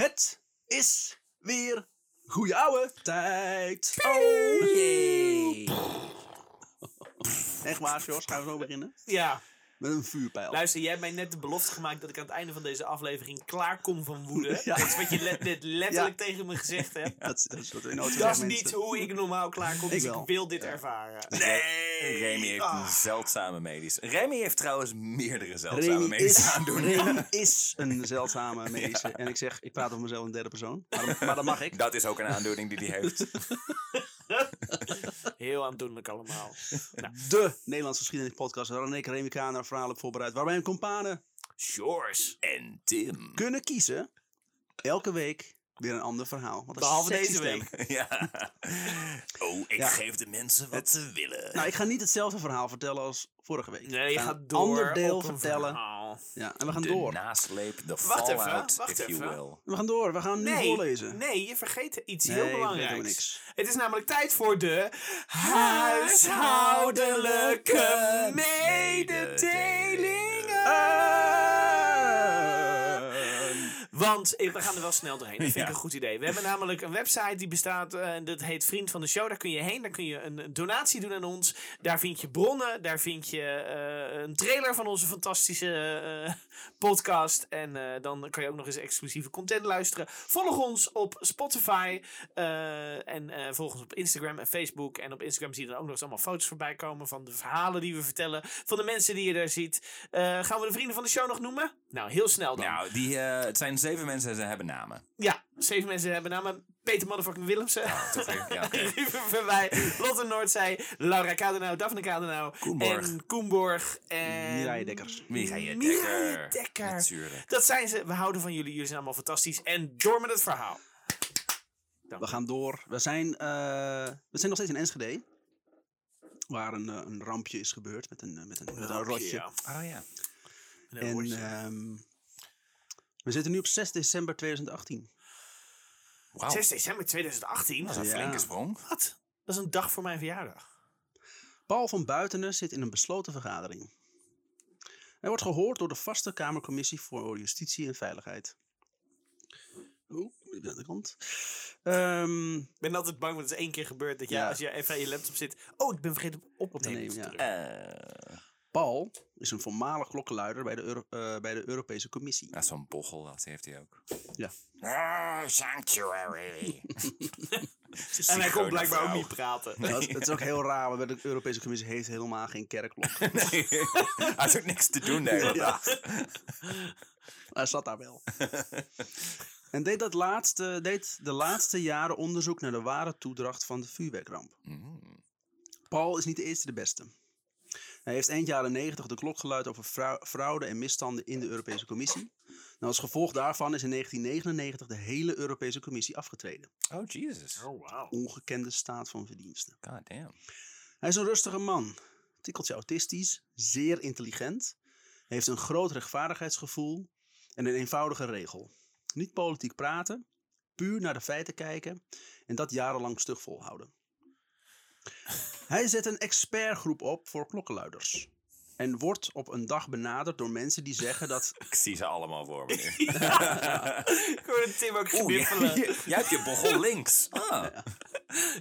Het is weer goeie ouwe tijd. Oh, Yay. echt waar, Jos. Gaan we zo beginnen? Ja, Met een vuurpijl. luister, jij hebt mij net de belofte gemaakt dat ik aan het einde van deze aflevering klaar kom van woede. Ja. Dat is wat je let- net letterlijk tegen me gezegd hebt. Dat, is- dat is Dat is niet hoe ik normaal klaar kom, Ik dus ik, wil dit ervaren. Nee! Remy heeft Ah. een zeldzame medische. Remy heeft trouwens meerdere zeldzame Remy medische is, aandoeningen. Remy is een zeldzame medische. En ik zeg, ik praat over mezelf in derde persoon. Maar, dat- maar dat mag ik. Dat is ook een aandoening die hij heeft. Heel aandoenlijk allemaal. Nou, De Nederlandse geschiedenispodcast waarin ik Remy Kaner een verhaal heb voorbereid. Waar mijn companen Sjors. En Tim. kunnen kiezen. Elke week weer een ander verhaal. Wat een Behalve deze week. Ja. Oh, ik Ja. geef de mensen wat ze willen. Nou, ik ga niet hetzelfde verhaal vertellen als vorige week. Nee, Ik je ga gaat een door ander deel op een vertellen. verhaal. Ja, en we gaan de door. nasleep, de Wacht even, fallout, wacht if you even. will. We gaan door. We gaan nu Nee, voorlezen. nee, je vergeet iets Nee, heel belangrijks. niks. Het is namelijk tijd voor de huishoudelijke mededelingen. Want eh, we gaan er wel snel doorheen. Dat vind ik Ja. een goed idee. We hebben namelijk een website die bestaat. eh, en dat heet Vriend van de Show. Daar kun je heen. Daar kun je een, donatie doen aan ons. Daar vind je bronnen. Daar vind je eh, een trailer van onze fantastische podcast. En dan kan je ook nog eens exclusieve content luisteren. Volg ons op Spotify. en volg ons op Instagram en Facebook. En op Instagram zie je dan ook nog eens allemaal foto's voorbij komen. Van de verhalen die we vertellen. Van de mensen die je daar ziet. Gaan we de vrienden van de show nog noemen? Nou, heel snel dan. Nou, die, het zijn zeven mensen en ze hebben namen. Ja, zeven mensen hebben namen. Peter Motherfucking Willemsen. Toch? Ja, Lotte Noordzij, Laura Kadenau, Daphne Kadenau Koenborg. en Koenborg en... Mireille Dekkers. Dekker. Dekker. Natuurlijk. Dat zijn ze. We houden van jullie. Jullie zijn allemaal fantastisch. En door met het verhaal. We gaan door. We zijn, eh, we zijn nog steeds in Enschede. Waar een, eh, een rampje is gebeurd met een, eh, met een, met een rotje. Ja. Oh ja. Een En rotje. We zitten nu op 6 december 2018. Wauw. 6 december 2018. Dat is een Ja. flinke sprong. Wat? Dat is een dag voor mijn verjaardag. Paul van Buitenen zit in een besloten vergadering. Hij wordt gehoord door de vaste Kamercommissie voor Justitie en Veiligheid. Oeh, ik ben aan de kant. Ehm, Ik ben altijd bang dat het één keer gebeurt. Dat jij, Ja. als je even aan je laptop zit. Oh, ik ben vergeten op op te nemen. ja. drukken. Paul is een voormalig klokkenluider bij de, Euro- eh, bij de Europese Commissie. ja, zo'n bochel dat heeft hij ook. Ja. Ah, sanctuary. En hij kon blijkbaar ook niet praten. Dat, het is ook heel raar, want de Europese Commissie heeft helemaal geen kerkklok. Nee, hij had ook niks te doen de hele dag. Hij zat daar wel. en deed, dat laatste, deed de laatste jaren onderzoek naar de ware toedracht van de vuurwerkramp. Mm. Paul is niet de eerste de beste. Hij heeft eind jaren 90 de klok geluid over frau- fraude en misstanden in de Europese Commissie. En als gevolg daarvan is in 1999 de hele Europese Commissie afgetreden. Oh, Jesus. Oh, wauw. Ongekende staat van verdiensten. God damn. Hij is een rustige man, tikkeltje autistisch, zeer intelligent, heeft een groot rechtvaardigheidsgevoel en een eenvoudige regel. Niet politiek praten, puur naar de feiten kijken en dat jarenlang stug volhouden. Hij zet een expertgroep op voor klokkenluiders. En wordt op een dag benaderd door mensen die zeggen dat... Ik zie ze allemaal voor me nu. Ik hoorde Tim ook Oeh, knippelen. jij, jij hebt je bochel links. Ah.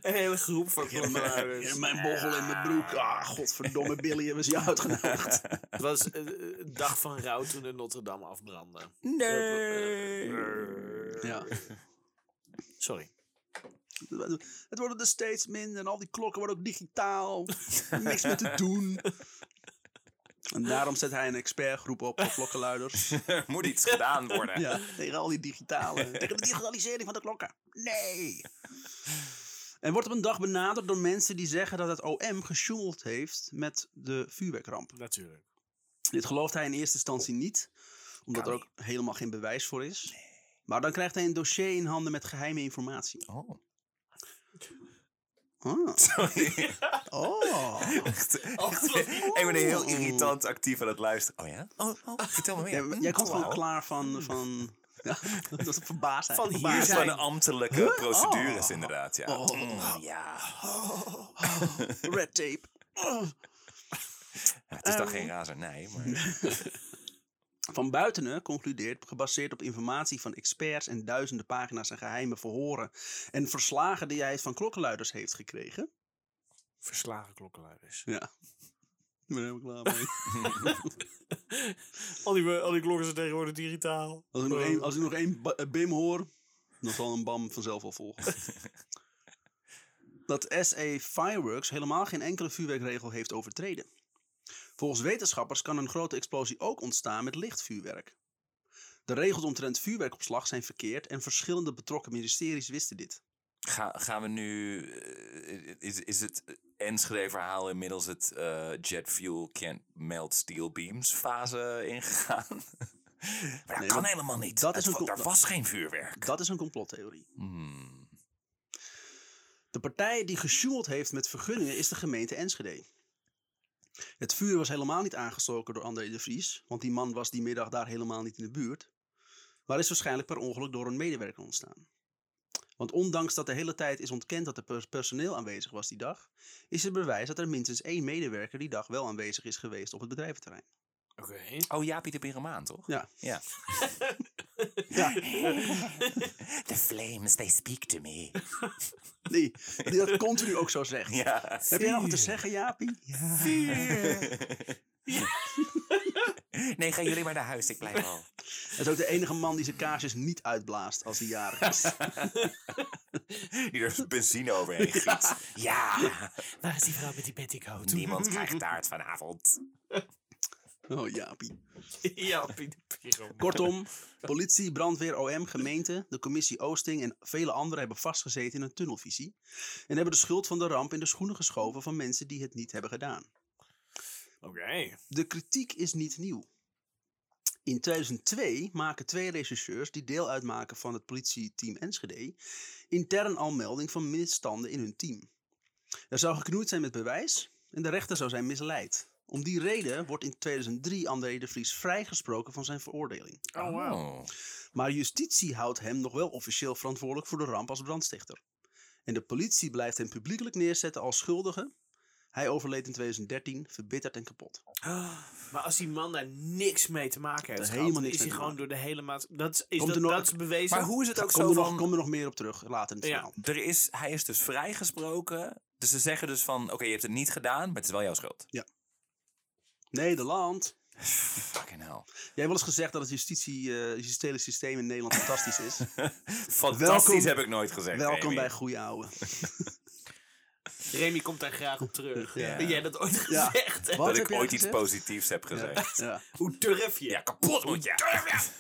Een hele groep van klokkenluiders. Mijn bochel in mijn broek. Ah, godverdomme Billy, hebben ze je uitgenodigd. Het was een dag van rouw toen de Notre Dame afbrandde. Nee. Ja. Sorry. Het worden er steeds minder en al die klokken worden ook digitaal. Niks meer te doen. En daarom zet hij een expertgroep op voor klokkenluiders. Er moet iets gedaan worden. Ja, tegen al die digitale. Tegen de digitalisering van de klokken. Nee. En wordt op een dag benaderd door mensen die zeggen dat het OM gesjoemeld heeft met de vuurwerkramp. Natuurlijk. Dit gelooft hij in eerste instantie niet, omdat er ook helemaal geen bewijs voor is. Maar dan krijgt hij een dossier in handen met geheime informatie. Oh. Ah. Sorry. Oh. Echt, ik ben heel irritant actief aan het luisteren. Oh ja? Oh, oh vertel me meer. Ja, jij komt Oh, gewoon klaar van... van ja, dat is verbaasd. Van hier zijn- de ambtelijke procedures Oh. inderdaad, ja. Oh. Mm, ja. Red tape. Oh. Ja, Het is dan Ehm. geen razernij, maar... Van Buitenen concludeert, gebaseerd op informatie van experts en duizenden pagina's en geheime verhoren en verslagen die hij van klokkenluiders heeft gekregen. Verslagen klokkenluiders. Ja, ik ben helemaal klaar mee. al, die, al die klokken zijn tegenwoordig digitaal. Als ik nog één, als ik nog één eh, bim hoor, dan zal een bam vanzelf wel volgen. dat SA Fireworks helemaal geen enkele vuurwerkregel heeft overtreden. Volgens wetenschappers kan een grote explosie ook ontstaan met licht vuurwerk. De regels omtrent vuurwerkopslag zijn verkeerd en verschillende betrokken ministeries wisten dit. Ga, gaan we nu. eh, is, is het Enschede-verhaal inmiddels het eh, jet fuel can't melt steel beams fase ingegaan? maar dat Nee, kan helemaal niet. dat is een er was geen vuurwerk. Dat is een complottheorie. Hmm. De partij die gesjoemeld heeft met vergunningen is de gemeente Enschede. Het vuur was helemaal niet aangestoken door André de Vries, want die man was die middag daar helemaal niet in de buurt, maar is waarschijnlijk per ongeluk door een medewerker ontstaan. Want ondanks dat de hele tijd is ontkend dat er pers- personeel aanwezig was die dag, is er bewijs dat er minstens één medewerker die dag wel aanwezig is geweest op het bedrijventerrein. Oké. Oh, Jaapie de Pyromaan, toch? Ja. Ja. Ja, The flames, they speak to me. die, die dat continu ook zo zegt. Ja. Heb jij nog wat te zeggen, Jaapie? Nee, gaan jullie maar naar huis, ik blijf al. Het is ook de enige man die zijn kaarsjes niet uitblaast als hij jarig is. Die er benzine overheen giet. Ja, Waar is die vrouw met die petticoat? niemand krijgt taart vanavond. Oh, Jaapie. ja, Pieter Pyromaan. Kortom, politie, brandweer, OM, gemeente, de commissie Oosting en vele anderen hebben vastgezeten in een tunnelvisie. En hebben de schuld van de ramp in de schoenen geschoven van mensen die het niet hebben gedaan. Oké. De kritiek is niet nieuw. In 2002 maken twee rechercheurs die deel uitmaken van het politieteam Enschede intern al melding van misstanden in hun team. Er zou geknoeid zijn met bewijs en de rechter zou zijn misleid. Om die reden wordt in 2003 André de Vries vrijgesproken van zijn veroordeling. Oh, wow. Oh. Maar justitie houdt hem nog wel officieel verantwoordelijk voor de ramp als brandstichter. En de politie blijft hem publiekelijk neerzetten als schuldige. Hij overleed in 2013, verbitterd en kapot. Maar als die man daar niks mee te maken heeft, gehad, helemaal niks is hij gewoon door de hele maat. Dat is, dat, nog- dat is bewezen. Maar hoe is het ook Kom zo er, nog, van... kom er nog meer op terug, later in het Ja. verhaal. Er is, hij is dus vrijgesproken. Dus ze zeggen dus van... Oké, je hebt het niet gedaan, maar het is wel jouw schuld. Nederland. Fucking hell. Jij hebt wel eens gezegd dat het justitie, eh justitiële systeem in Nederland fantastisch is. Fantastisch Welkom- heb ik nooit gezegd. Welkom Amy. bij goede ouwe. Remy komt daar graag op terug. Ja. Jij dat ooit Ja. gezegd? hebt? Dat heb ik ooit iets positiefs heb gezegd. Ja. Hoe durf je? Ja, kapot moet je.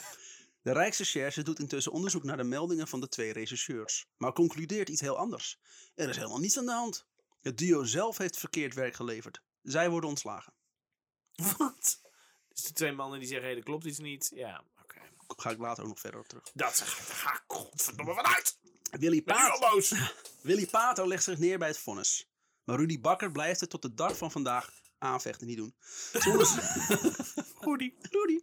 De Rijksrecherche doet intussen onderzoek naar de meldingen van de twee rechercheurs. Maar concludeert iets heel anders. Er is helemaal niets aan de hand. Het duo zelf heeft verkeerd werk geleverd. Zij worden ontslagen. Wat? Dus de twee mannen die zeggen, hey, dat klopt iets niet. Ja, oké. Ga ik later ook nog verder op terug. Dat ga ik godverdomme vanuit. Willy, boos? Willy Pato legt zich neer bij het vonnis. Maar Rudy Bakker blijft het tot de dag van vandaag aanvechten niet doen. Goedie. Rudy.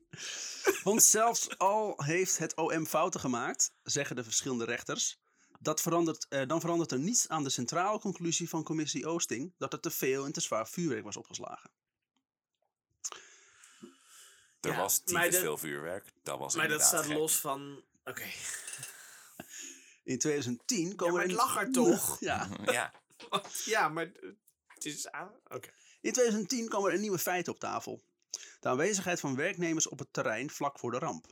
Want zelfs al heeft het OM fouten gemaakt, zeggen de verschillende rechters, dat verandert, eh, dan verandert er niets aan de centrale conclusie van commissie Oosting dat er te veel en te zwaar vuurwerk was opgeslagen. Er Ja, was maar dat- veel vuurwerk. Dat was Maar dat staat gek. los van... Oké. In 2010 Ja, komen maar er het lag er toch? Ja. Ja, Ja, maar het is aan. Oké. In 2010 komen er nieuwe feiten op tafel. De aanwezigheid van werknemers op het terrein vlak voor de ramp.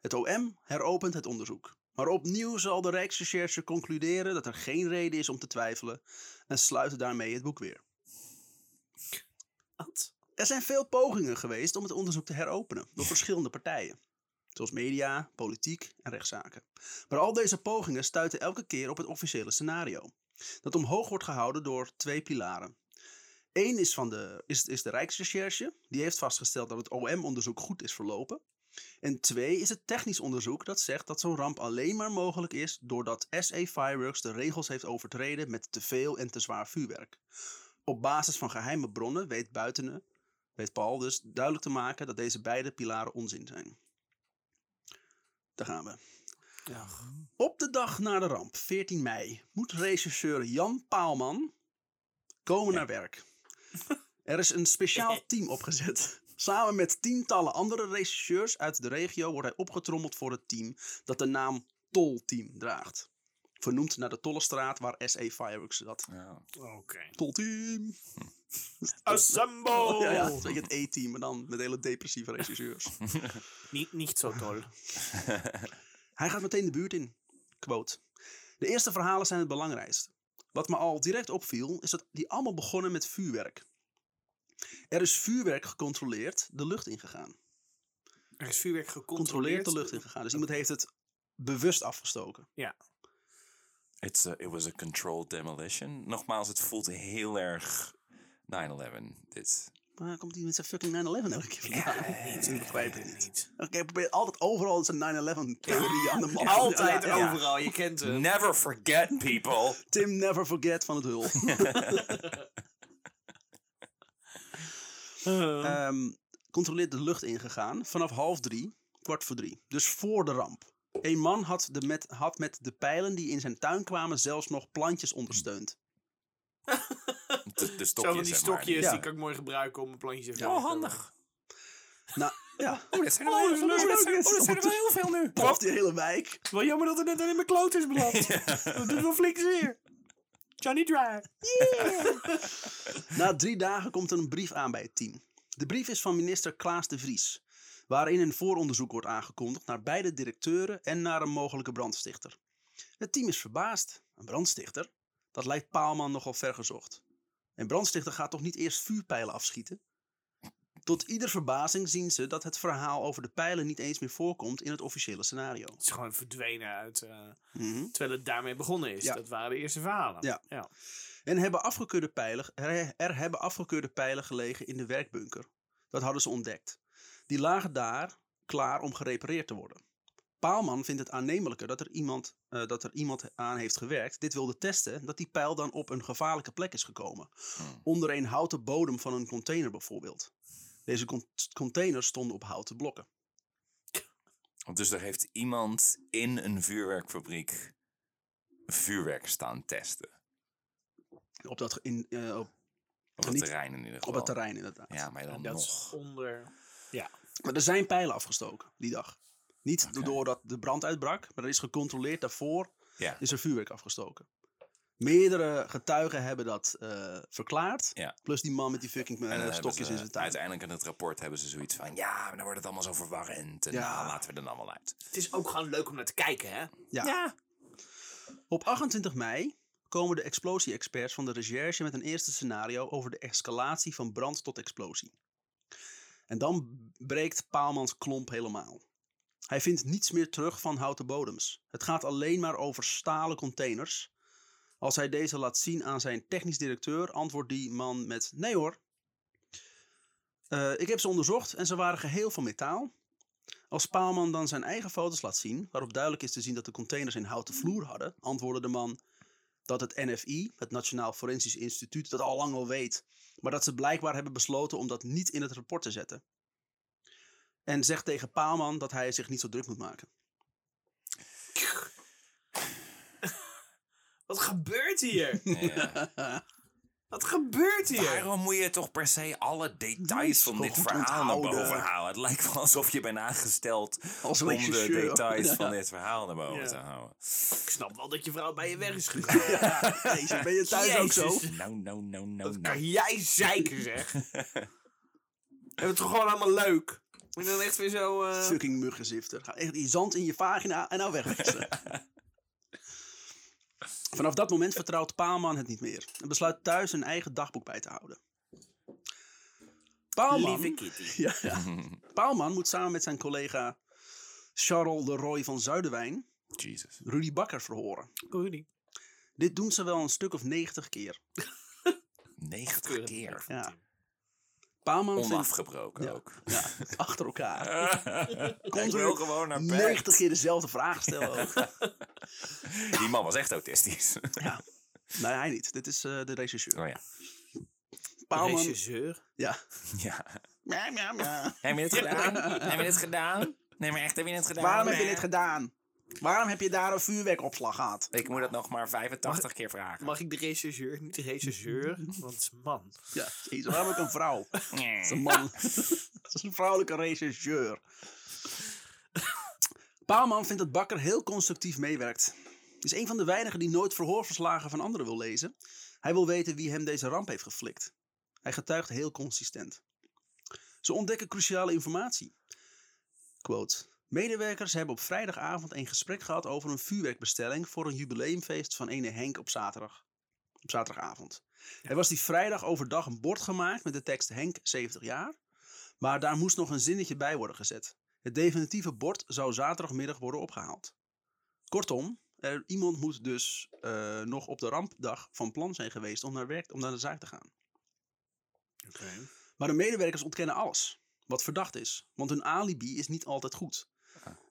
Het OM heropent het onderzoek. Maar opnieuw zal de Rijksrecherche concluderen dat er geen reden is om te twijfelen en sluiten daarmee het boek weer. Wat? Er zijn veel pogingen geweest om het onderzoek te heropenen door verschillende partijen. Zoals media, politiek en rechtszaken. Maar al deze pogingen stuiten elke keer op het officiële scenario. Dat omhoog wordt gehouden door twee pilaren. Eén is, van de, is, is de Rijksrecherche, die heeft vastgesteld dat het OM-onderzoek goed is verlopen. En twee is het technisch onderzoek dat zegt dat zo'n ramp alleen maar mogelijk is doordat SA Fireworks de regels heeft overtreden met te veel en te zwaar vuurwerk. Op basis van geheime bronnen weet Buitenen, weet Paul dus duidelijk te maken dat deze beide pilaren onzin zijn. Daar gaan we. Ja. Op de dag na de ramp, 14 mei, moet rechercheur Jan Paalman komen naar werk. Er is een speciaal team opgezet. Samen met tientallen andere regisseurs uit de regio wordt hij opgetrommeld voor het team dat de naam Tolteam draagt. Vernoemd naar de Tollestraat waar SE Fireworks zat. Ja. Oké. Tolteam! Assemble! Ja, ja, dat is een beetje het E-team, maar dan met hele depressieve regisseurs. Niet, niet zo toll. Hij gaat meteen de buurt in. Quote. De eerste verhalen zijn het belangrijkst. Wat me al direct opviel, is dat die allemaal begonnen met vuurwerk. Er is vuurwerk gecontroleerd de lucht ingegaan. Er is vuurwerk Controleerd gecontroleerd. de lucht ingegaan. Dus iemand heeft het bewust afgestoken. It's a, it was a controlled demolition. Nogmaals, het voelt heel erg 9-11. Dit. Maar dan komt hij met zijn fucking 9-11 elke keer vandaan. Ik begrijp het niet. Oké, probeer altijd overal zijn 9-11-theorie aan de man. Altijd Ja, ja. overal, je kent hem. Never forget, people. Tim Never Forget van het Hul. Ehm, controleert de lucht ingegaan vanaf half drie, kwart voor drie. Dus voor de ramp. Een man had, de met, had met de pijlen die in zijn tuin kwamen zelfs nog plantjes ondersteund. De, de stokjes, Zo van die zeg maar. stokjes, Ja. die kan ik mooi gebruiken om een plantje te Oh, handig. Nou, ja. Oh, dat zijn er Oh, wel, oh, dat zijn- oh, dat zijn er wel heel veel nu. Ploft die hele wijk. Wel jammer dat het net in mijn kloot is beland. Dat doet wel flink zeer. Johnny Dry. Na drie dagen komt er een brief aan bij het team. De brief is van minister Klaas de Vries, waarin een vooronderzoek wordt aangekondigd naar beide directeuren en naar een mogelijke brandstichter. Het team is verbaasd. Een brandstichter? Dat lijkt Paalman nogal vergezocht. Een brandstichter gaat toch niet eerst vuurpijlen afschieten? Tot ieder verbazing zien ze dat het verhaal over de pijlen niet eens meer voorkomt in het officiële scenario. Het is gewoon verdwenen uit... eh, Mhm. terwijl het daarmee begonnen is. Ja. Dat waren de eerste verhalen. Ja. ja. En hebben afgekeurde pijlen, er, er hebben afgekeurde pijlen gelegen in de werkbunker. Dat hadden ze ontdekt. Die lagen daar klaar om gerepareerd te worden. Paalman vindt het aannemelijker dat er, iemand, eh, dat er iemand aan heeft gewerkt. Dit wilde testen dat die pijl dan op een gevaarlijke plek is gekomen. Hmm. Onder een houten bodem van een container bijvoorbeeld. Deze con- containers stonden op houten blokken. Dus er heeft iemand in een vuurwerkfabriek vuurwerk staan testen. Op, dat, in, eh, op, Op het Niet- terrein in ieder geval. op het terrein inderdaad. Ja, maar dan Dat nog. is onder... Ja. Maar er zijn pijlen afgestoken die dag. Niet doordat de brand uitbrak, maar er is gecontroleerd daarvoor Ja. is er vuurwerk afgestoken. Meerdere getuigen hebben dat eh, verklaard. Ja. Plus die man met die fucking hebben stokjes ze- in zijn tuin. Uiteindelijk in het rapport hebben ze zoiets van... Ja, maar dan wordt het allemaal zo verwarrend. En Ja. nou, laten we er dan allemaal uit. Het is ook gewoon leuk om naar te kijken, hè? Ja. Op 28 mei komen de explosie-experts van de recherche met een eerste scenario over de escalatie van brand tot explosie. En dan breekt Paalmans klomp helemaal. Hij vindt niets meer terug van houten bodems. Het gaat alleen maar over stalen containers. Als hij deze laat zien aan zijn technisch directeur, antwoordt die man met: Nee hoor. Eh, ik heb ze onderzocht en ze waren geheel van metaal. Als Paalman dan zijn eigen foto's laat zien, waarop duidelijk is te zien dat de containers een houten vloer hadden, antwoordde de man dat het NFI, het Nationaal Forensisch Instituut, dat al lang al weet, maar dat ze blijkbaar hebben besloten om dat niet in het rapport te zetten. En zegt tegen Paalman dat hij zich niet zo druk moet maken. Wat gebeurt hier? Ja. Wat gebeurt hier? Waarom moet je toch per se alle details van dit verhaal naar boven halen? Het lijkt wel alsof je bent aangesteld Als om de details Ja. van dit verhaal naar boven Ja. te houden. Ik snap wel dat je vrouw bij je weg is gegaan. Ja, Jezus, ben je thuis ook zo? Nou, nou, nou, nou, Dat nou. kan jij zeiken, zeg. We hebben het toch gewoon allemaal leuk? Moet je dan echt weer zo... eh, Fucking muggenzifter. Ga echt die zand in je vagina en nou wegwezen. Vanaf dat moment vertrouwt Paalman het niet meer. En besluit thuis een eigen dagboek bij te houden. Paalman, Lieve Kitty. ja, ja. Paalman moet samen met zijn collega Charles de Roy van Zuiderwijn Jesus. Rudy Bakker verhoren. Rudy. Dit doen ze wel een stuk of 90 keer. 90 keer. Ja. Paalman vindt Onafgebroken Ja. ook. ja, achter elkaar. Ik wil gewoon naar bed. 90 keer dezelfde vraag stellen ook. Die man was echt autistisch. Ja. Nee, hij niet. Dit is eh, de regisseur. Oh ja. Paalman. Regisseur. Ja. ja. Heb je dit gedaan? Heb je dit gedaan? Nee, maar echt, heb je dit gedaan? Waarom heb je dit gedaan? Waarom heb je daar een vuurwerkopslag gehad? Ik moet dat nog maar 85 keer vragen. Mag ik de rechercheur, niet de rechercheur, want het is een man. Ja, jezus, waarom heb ik een vrouw? Dat is een man. Dat is een vrouwelijke rechercheur. Paalman vindt dat Bakker heel constructief meewerkt. Is een van de weinigen die nooit verhoorverslagen van anderen wil lezen. Hij wil weten wie hem deze ramp heeft geflikt. Hij getuigt heel consistent. Ze ontdekken cruciale informatie. Quote. Medewerkers hebben op vrijdagavond een gesprek gehad over een vuurwerkbestelling voor een jubileumfeest van ene Henk op zaterdag. Op zaterdagavond. Er was die vrijdag overdag een bord gemaakt met de tekst Henk 70 jaar. Maar daar moest nog een zinnetje bij worden gezet. Het definitieve bord zou zaterdagmiddag worden opgehaald. Kortom, er, iemand moet dus eh, nog op de rampdag van plan zijn geweest om naar, werk, om naar de zaak te gaan. Maar de medewerkers ontkennen alles wat verdacht is, want hun alibi is niet altijd goed.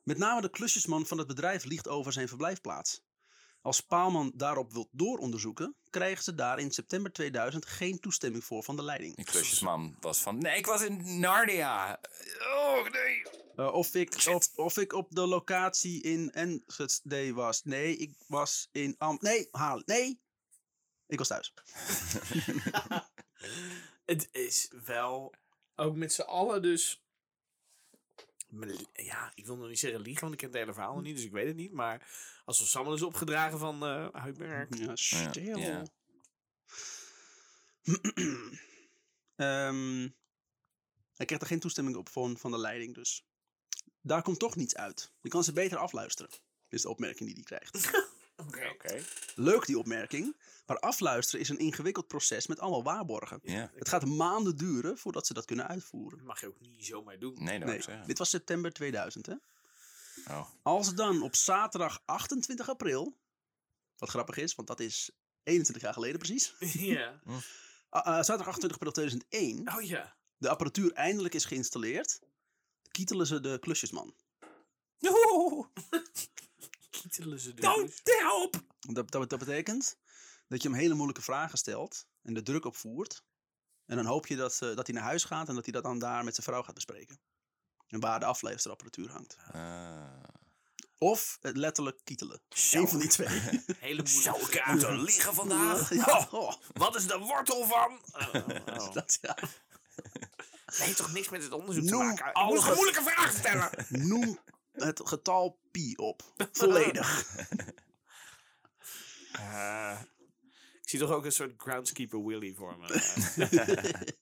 Met name de klusjesman van het bedrijf liegt over zijn verblijfplaats. Als Paalman daarop wil dooronderzoeken, krijgen ze daar in september 2000 geen toestemming voor van de leiding. Die klusjesman was van, nee, ik was in Narnia. Oh, nee. Eh, of, ik, of, of ik op de locatie in Enschede was. Nee, ik was in Am... Nee, haal. Nee, ik was thuis. Het is wel ook met z'n allen dus. Ja, ik wil nog niet zeggen liegen, want ik ken het hele verhaal nog niet, dus ik weet het niet. Maar als we samen is opgedragen van eh Huidberg. Ja, stil. ja. Ehm, hij krijgt er geen toestemming op van, van de leiding, dus daar komt toch niets uit. Je kan ze beter afluisteren, is de opmerking die hij krijgt. Oké. Oké. Leuk die opmerking, maar afluisteren is een ingewikkeld proces met allemaal waarborgen. Ja. Het gaat maanden duren voordat ze dat kunnen uitvoeren. Dat mag je ook niet zomaar doen. Nee, dat wil Nee, ik zeggen. dit was september 2000, hè? Oh. Als dan op zaterdag 28 april, wat grappig is, want dat is 21 jaar geleden precies. ja. Ah, ah, zaterdag 28 april 2001, Oh ja. de apparatuur eindelijk is geïnstalleerd, kietelen ze de klusjesman. Kietelen ze dus. Don't help! Dat, dat, dat betekent dat je hem hele moeilijke vragen stelt en de druk opvoert. En dan hoop je dat, eh, dat hij naar huis gaat en dat hij dat dan daar met zijn vrouw gaat bespreken. En waar de afluisterapparatuur hangt. Ah. Of het letterlijk kietelen. Eén van die twee. Hele Zou moeilijke moeten liegen vandaag? Ja, oh, Wat is de wortel van? Oh, oh. dat, ja. Dat heeft toch niks met het onderzoek te maken? Ik alle moeilijke vragen stellen. Noem het getal pi op. Volledig. Eh, ik zie toch ook een soort groundskeeper Willy voor me.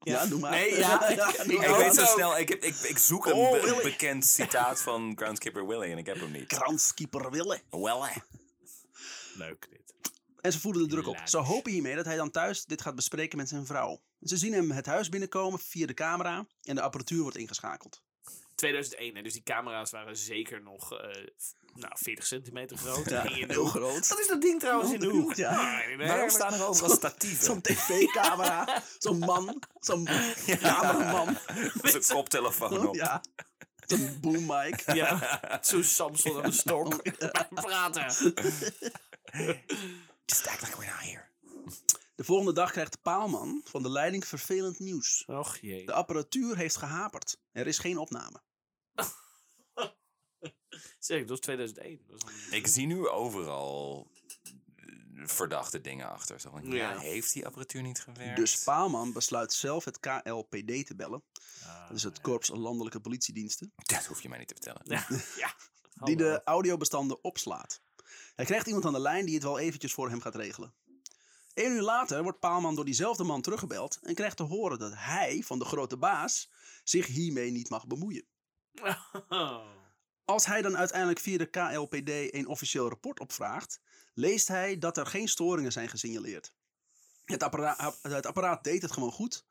Ja, doe maar. Nee, ja, ik- weet zo snel, ik, heb, ik, ik zoek een Oh, be- Willy. bekend citaat van Groundskeeper Willy en ik heb hem niet. Groundskeeper Wille. Wel, hè. Leuk dit. En ze voelen de druk op. Ze hopen hiermee dat hij dan thuis dit gaat bespreken met zijn vrouw. Ze zien hem het huis binnenkomen via de camera en de apparatuur wordt ingeschakeld. 2001, hè, dus die camera's waren zeker nog eh, nou, 40 centimeter groot. Ja, Hing in de heel hoek. groot. Wat is dat ding trouwens in de hoek? Ja. Ah, nee, Waarom staan er overal statieven? Zo'n tv-camera, zo'n man, zo'n cameraman. Met een koptelefoon op. Ja, zo'n boom mic. Ja, zo'n Samson aan de stok. Praten. Just act like we're not here. De volgende dag krijgt de paalman van de leiding vervelend nieuws. Och jee. De apparatuur heeft gehaperd. Er is geen opname. Zeg, dat was 2001. Dat was een- Ik zie nu overal eh, verdachte dingen achter. Zo van, ja. Ja. heeft die apparatuur niet gewerkt? Dus Paalman besluit zelf het KLPD te bellen. Ah, Dat is het Korps Landelijke Politiediensten. Dat hoef je mij niet te vertellen. Ja, ja. Die de audiobestanden opslaat. Hij krijgt iemand aan de lijn die het wel eventjes voor hem gaat regelen. Eén uur later wordt Paalman door diezelfde man teruggebeld en krijgt te horen dat hij, van de grote baas, zich hiermee niet mag bemoeien. Als hij dan uiteindelijk via de KLPD een officieel rapport opvraagt, leest hij dat er geen storingen zijn gesignaleerd. Het apparaat, het apparaat deed het gewoon goed.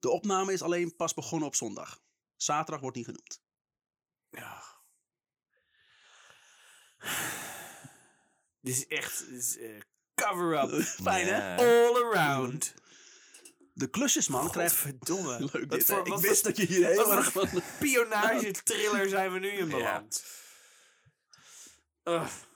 De opname is alleen pas begonnen op zondag. Zaterdag wordt niet genoemd. Ja. Dit is echt dit is, eh, cover-up. Fijn hè? All around. De klusjesman krijgt... Verdomme. Leuk dit, voor- Ik wist dat je hier wat erg voor van... Pionage-thriller zijn we nu in beland.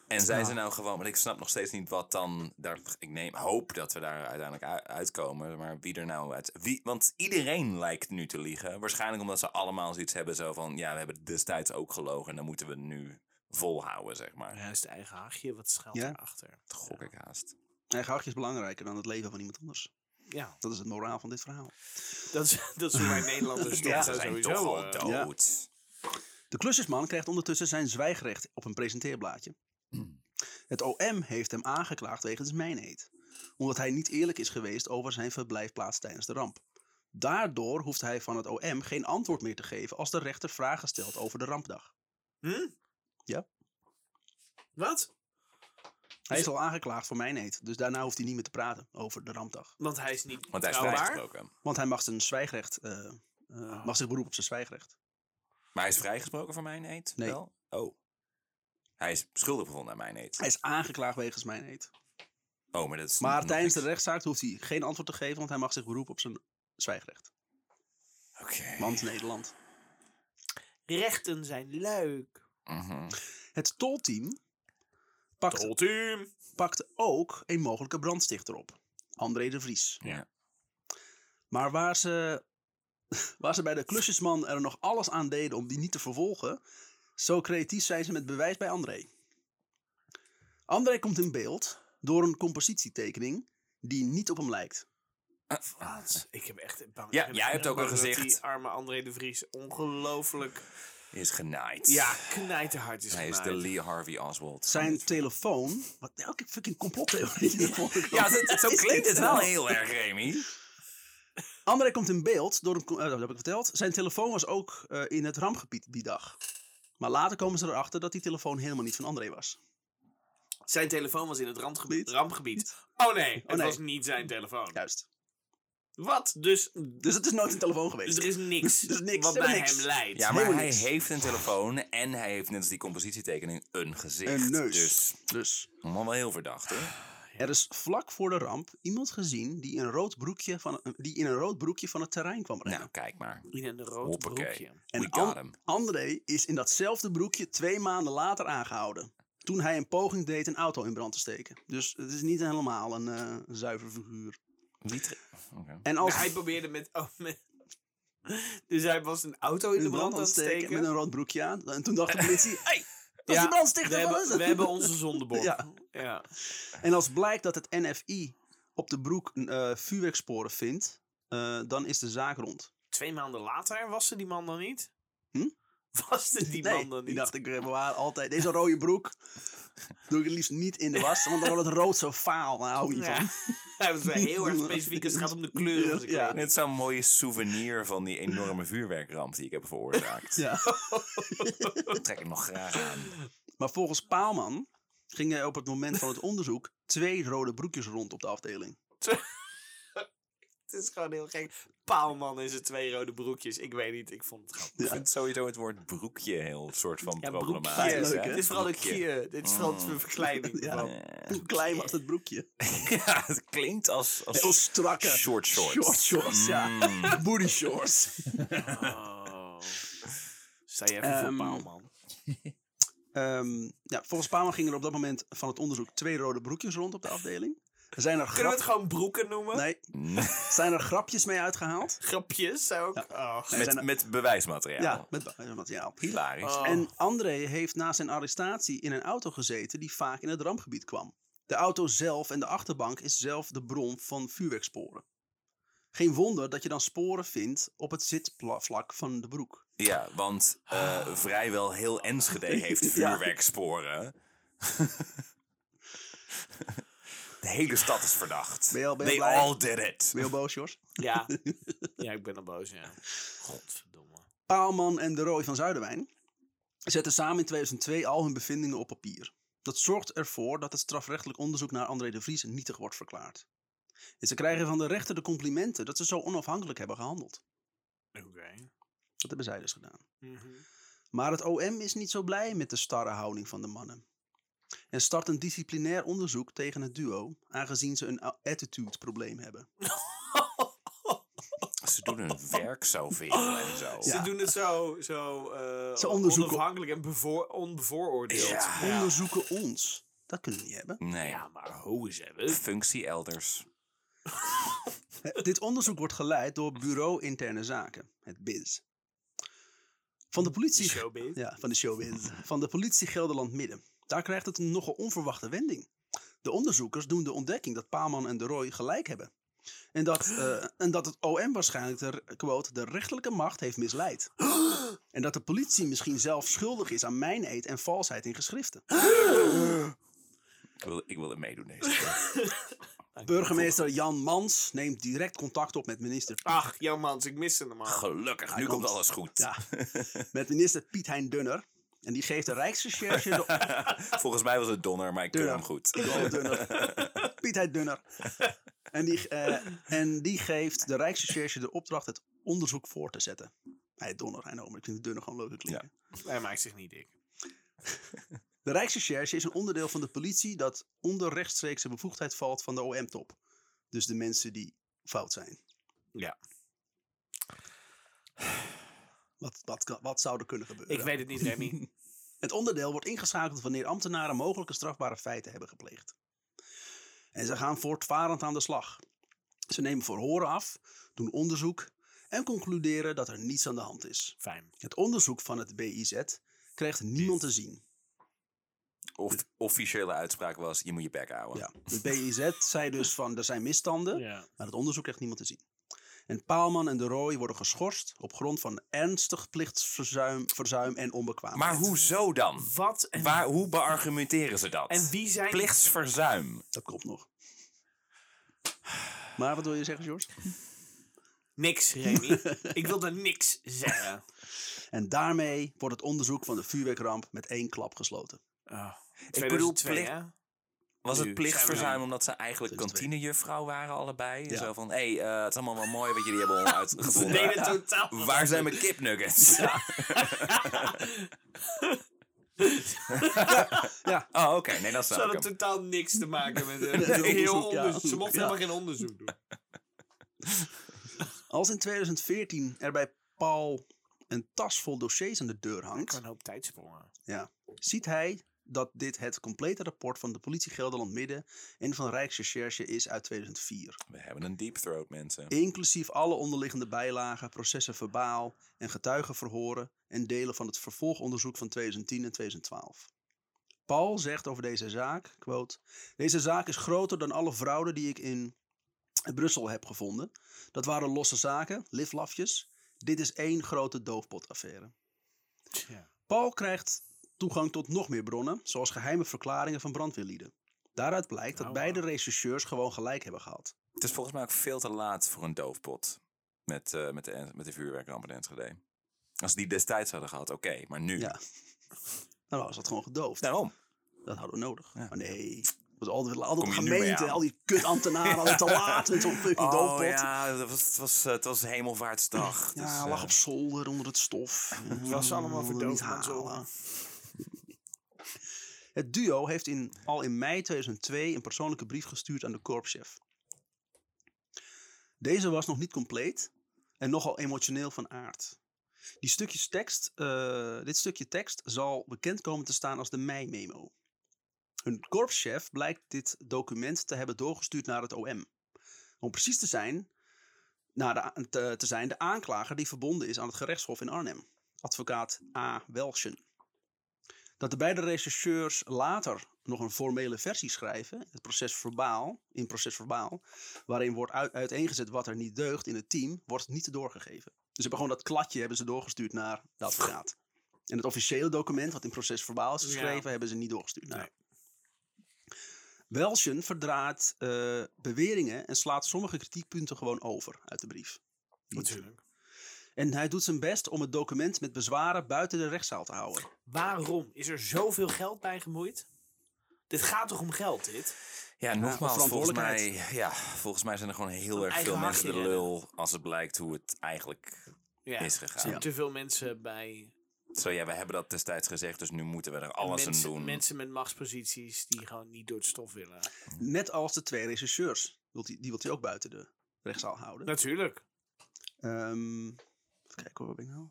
En zijn ze nou gewoon, want ik snap nog steeds niet wat dan, daar, ik neem, hoop dat we daar uiteindelijk uitkomen, maar wie er nou uit, wie, want iedereen lijkt nu te liegen. Waarschijnlijk omdat ze allemaal zoiets hebben zo van, ja, we hebben destijds ook gelogen en dan moeten we nu volhouden, zeg maar. Juist eigen haagje, wat schuilt Ja. erachter? Dat gok ik haast. Eigen hachje is belangrijker dan het leven van iemand anders. Ja, Dat is het moraal van dit verhaal. dat is, dat is hoe wij Nederlanders Ja, zo zijn sowieso... toch al eh, dood. De klusjesman krijgt ondertussen zijn zwijgrecht op een presenteerblaadje. Het OM heeft hem aangeklaagd wegens mijnheid. Omdat hij niet eerlijk is geweest over zijn verblijfplaats tijdens de ramp. Daardoor hoeft hij van het OM geen antwoord meer te geven als de rechter vragen stelt over de rampdag. Hm? Ja. Wat? Hij is al aangeklaagd voor mijnheid, dus daarna hoeft hij niet meer te praten over de rampdag. Want hij is niet Want hij is vrijgesproken. Want hij mag zijn zwijgrecht, eh, eh, mag zich beroepen op zijn zwijgrecht. Maar hij is vrijgesproken voor mijn eet? Nee. Wel? Oh. Hij is schuldig bevonden aan mijn eet. Hij is aangeklaagd wegens mijnheid. Oh, maar dat is Maar tijdens de rechtszaak hoeft hij geen antwoord te geven, want hij mag zich beroepen op zijn zwijgrecht. Oké. Want Nederland. Rechten zijn leuk. Mhm. Het tolteam pakt, Tolteam. pakte ook een mogelijke brandstichter op. André de Vries. Ja. Maar waar ze, waar ze bij de klusjesman er nog alles aan deden om die niet te vervolgen, zo creatief zijn ze met bewijs bij André. André komt in beeld door een compositietekening die niet op hem lijkt. Wat? Ik heb echt bang. Ja, jij hebt ook al gezegd. Die arme André de Vries ongelooflijk. Is genaaid. Ja, knijterhard is Hij is de genaaid. Lee Harvey Oswald. Zijn telefoon. Wat elke fucking complottheorie. Ja, zo, klinkt het wel heel erg, Remy. André komt in beeld door een. co- eh, dat heb ik verteld. Zijn telefoon was ook eh, in het rampgebied die dag. Maar later komen ze erachter dat die telefoon helemaal niet van André was. Zijn telefoon was in het randgebied, Gebied. rampgebied. Oh nee, het nee. was niet zijn telefoon. Juist. Wat? Dus, Dus het is nooit een telefoon geweest. dus er is niks, is niks, wat bij niks. hem leidt. Ja, maar Helemaal hij niks. heeft een telefoon en hij heeft net als die compositietekening een gezicht. Een neus. Dus Dus allemaal wel heel verdacht, hoor. er is vlak voor de ramp iemand gezien die, een rood broekje van, die in een rood broekje van het terrein kwam rennen. Nou, kijk maar. In een rood Hoppakee. broekje. en We got An- him. André is in datzelfde broekje twee maanden later aangehouden. Toen hij een poging deed een auto in brand te steken. Dus het is niet helemaal een eh, zuiver figuur. En als Maar hij probeerde met, oh, met... Dus hij was een auto in de brand aan het steken. met een rood broekje aan. En toen dacht de politie, hey, dat is die brandstichter. we, hebben, het?" we hebben onze zondebok. Ja. ja. En als blijkt dat het NFI op de broek eh, vuurwerksporen vindt, eh, dan is de zaak rond. Twee maanden later was ze die man dan niet? Hm? Was ze die nee, man dan die niet? dacht ik, eh, bewaar altijd deze rode broek. Doe ik het liefst niet in de was, want dan wordt het rood zo faal. Daar hou ik niet Ja. van. Hij was wel heel erg specifiek als het gaat om de kleur Ja. kleding. Net zo'n mooie souvenir van die enorme vuurwerkramp die ik heb veroorzaakt. Ja. Dat trek ik nog graag aan. Maar volgens Paalman gingen er op het moment van het onderzoek twee rode broekjes rond op de afdeling. Het is gewoon heel gek. Paalman en zijn twee rode broekjes. Ik weet niet, ik vond het grappig. Ik vind sowieso het woord broekje heel soort van Ja, problematisch. broekje. leuk, hè? Dit is vooral Broekje. kier. Dit is vooral Mm. verkleining. Ja. Eh, Hoe klein was het broekje? Ja, het klinkt als, als Heel strakke. short shorts. Short shorts, ja. Mm. Booty shorts. Oh. Sta je even Ehm, voor Paalman. Ehm, ja, volgens Paalman gingen er op dat moment van het onderzoek twee rode broekjes rond op de afdeling. Zijn er, Kunnen we het gewoon broeken noemen? nee, zijn er grapjes mee uitgehaald. Grapjes ook? Oh. Nee, Met, er- met bewijsmateriaal. Ja, met ba- materiaal. Hilarisch. Oh. En André heeft na zijn arrestatie in een auto gezeten die vaak in het rampgebied kwam. De auto zelf en de achterbank is zelf de bron van vuurwerksporen. Geen wonder dat je dan sporen vindt op het zitvlak van de broek. Ja, want eh, vrijwel heel Enschede heeft vuurwerksporen. De hele stad is verdacht. Ben je al- ben je They blij? all did it. Ben je al boos, Jos? Ja. ja, ik ben al boos, ja. Godverdomme. Paalman en de Roy van Zuiderwijn zetten samen in 2002 al hun bevindingen op papier. Dat zorgt ervoor dat het strafrechtelijk onderzoek naar André de Vries nietig wordt verklaard. En ze krijgen van de rechter de complimenten dat ze zo onafhankelijk hebben gehandeld. Oké. Dat hebben zij dus gedaan. Mhm. Maar het OM is niet zo blij met de starre houding van de mannen. En start een disciplinair onderzoek tegen het duo, aangezien ze een attitude-probleem hebben. Ze doen hun werk zoveel en zo. Ze doen het zo, zo eh, Ze onderzoeken- onafhankelijk en bevoor, onbevooroordeeld. Ja. Onderzoeken ons. Dat kunnen we niet hebben. Nee, Ja, maar hoe is het? functie elders. Eh, Dit onderzoek wordt geleid door Bureau Interne Zaken, het BIZ. Van de politie... Showbiz. Ja, van de showbiz. Van de politie Gelderland Midden. Daar krijgt het een nogal onverwachte wending. De onderzoekers doen de ontdekking dat Paalman en de Roy gelijk hebben. En dat, eh, en dat het OM waarschijnlijk de, quote, de rechterlijke macht heeft misleid. En dat de politie misschien zelf schuldig is aan mijn eet en valsheid in geschriften. Ik wil, ik wil er meedoen deze keer. Burgemeester Jan Mans neemt direct contact op met minister, Ach, Jan Mans, ik miste hem al. Gelukkig, nu komt. alles goed. ja, met minister Piet Hein Dunner. En die geeft de Rijksrecherche de Volgens mij was het Donner, maar ik keur Dunner. hem goed. Dunner. Piet Hein Dunner. En die, eh, en die geeft de Rijksrecherche de opdracht het onderzoek voor te zetten. Hij heet Donner, hij nou, maar ik vind Dunner gewoon leuker klinken. Hij maakt zich niet dik. De Rijksrecherche is een onderdeel van de politie dat onder rechtstreekse bevoegdheid valt van de OM-top. Dus de mensen die fout zijn. Ja. Wat, wat, kan- wat zou er kunnen gebeuren? Ik weet het niet, Remy. Het onderdeel wordt ingeschakeld wanneer ambtenaren mogelijke strafbare feiten hebben gepleegd. En ze gaan voortvarend aan de slag. Ze nemen verhoren af, doen onderzoek en concluderen dat er niets aan de hand is. Fijn. Het onderzoek van het BIZ krijgt niemand te zien. Of officiële uitspraak was, je moet je bek houden. Ja, de BIZ zei dus van er zijn misstanden, Ja. maar het onderzoek krijgt niemand te zien. En Paalman en de Roy worden geschorst op grond van ernstig plichtsverzuim verzuim en onbekwaamheid. Maar hoezo dan? Wat en, Waar, hoe beargumenteren ze dat? en wie zijn... Plichtsverzuim. Dat komt nog. Maar wat wil je zeggen, George? Niks, Remy. ik wilde niks zeggen. En daarmee wordt het onderzoek van de vuurwerkramp met één klap gesloten. Oh. bedoel, 2002, plicht- hè? Was het we- omdat ze eigenlijk 2002. kantinejuffrouw waren allebei? Ja. Zo van, hé, hey, eh, het is allemaal wel mooi wat jullie hebben Ze uitgevonden. deden totaal... Waar zijn mijn kipnuggets? Ja, Oh, oké. Nee, dat Ze snap ik hadden totaal niks te maken met Met een het heel onderzoek, ja. onderzoek. Ze mochten Ja. helemaal geen onderzoek doen. als in 2014 er bij Paul een tas vol dossiers aan de deur Ik hangt, kan een hoop tijdsprongen. ja, ziet hij dat dit het complete rapport van de politie Gelderland Midden en van Rijksrecherche is uit 2004. We hebben een deep throat, mensen. Inclusief alle onderliggende bijlagen, processen verbaal en getuigenverhoren en delen van het vervolgonderzoek van 2010 en 2012. Paul zegt over deze zaak, quote, Deze zaak is groter dan alle fraude die ik in Brussel heb gevonden. Dat waren losse zaken, liflafjes. Dit is één grote doofpotaffaire. Ja. Paul krijgt toegang tot nog meer bronnen, zoals geheime verklaringen van brandweerlieden. Daaruit blijkt dat Oh, beide rechercheurs gewoon gelijk hebben gehad. Het is volgens mij ook veel te laat voor een doofpot. Met, eh, met, de, met de vuurwerkramp in Enschede. Als die destijds hadden gehad, oké. maar nu? Ja. Nou, was dat gewoon gedoofd. Daarom. Dat hadden we nodig. Ja. Maar nee. Het was altijd, altijd gemeente, al die kutambtenaren, altijd te laat met zo'n fucking Oh doofpot. Ja, ja, het was, het was, eh, het was hemelvaartsdag. dus, eh, lag op zolder onder het stof. Het was allemaal verdoofd. Het duo heeft in, al in mei 2002 een persoonlijke brief gestuurd aan de korpschef. Deze was nog niet compleet en nogal emotioneel van aard. Die stukjes tekst, eh, dit stukje tekst zal bekend komen te staan als de mei-memo. Hun korpschef blijkt dit document te hebben doorgestuurd naar het OM. Om precies te zijn, naar de, te, te zijn de aanklager die verbonden is aan het gerechtshof in Arnhem, advocaat A. Welschen. Dat de beide rechercheurs later nog een formele versie schrijven, het proces verbaal, in proces verbaal, waarin wordt uit, uiteengezet wat er niet deugt in het team, wordt niet doorgegeven. Dus ze hebben gewoon dat kladje hebben ze doorgestuurd naar de advocaat. En het officiële document, wat in proces verbaal is geschreven, Ja. hebben ze niet doorgestuurd. Nee. Welschen verdraait eh, beweringen en slaat sommige kritiekpunten gewoon over uit de brief. Natuurlijk. En hij doet zijn best om het document met bezwaren buiten de rechtszaal te houden. Waarom is er zoveel geld bij gemoeid? Dit gaat toch om geld, dit? Ja, nogmaals, volgens mij, verantwoordelijkheid. ja, volgens mij zijn er gewoon heel erg veel mensen de lul als het blijkt hoe het eigenlijk Ja. is Er gegaan. zijn te veel mensen bij. Zo ja, we hebben dat destijds gezegd, dus nu moeten we er alles mensen, aan doen. Mensen met machtsposities die gewoon niet door het stof willen. Net als de twee rechercheurs. Wilt hij- Die wil hij ook buiten de rechtszaal houden. Natuurlijk. Ehm, even kijken hoor, waar ben ik nou?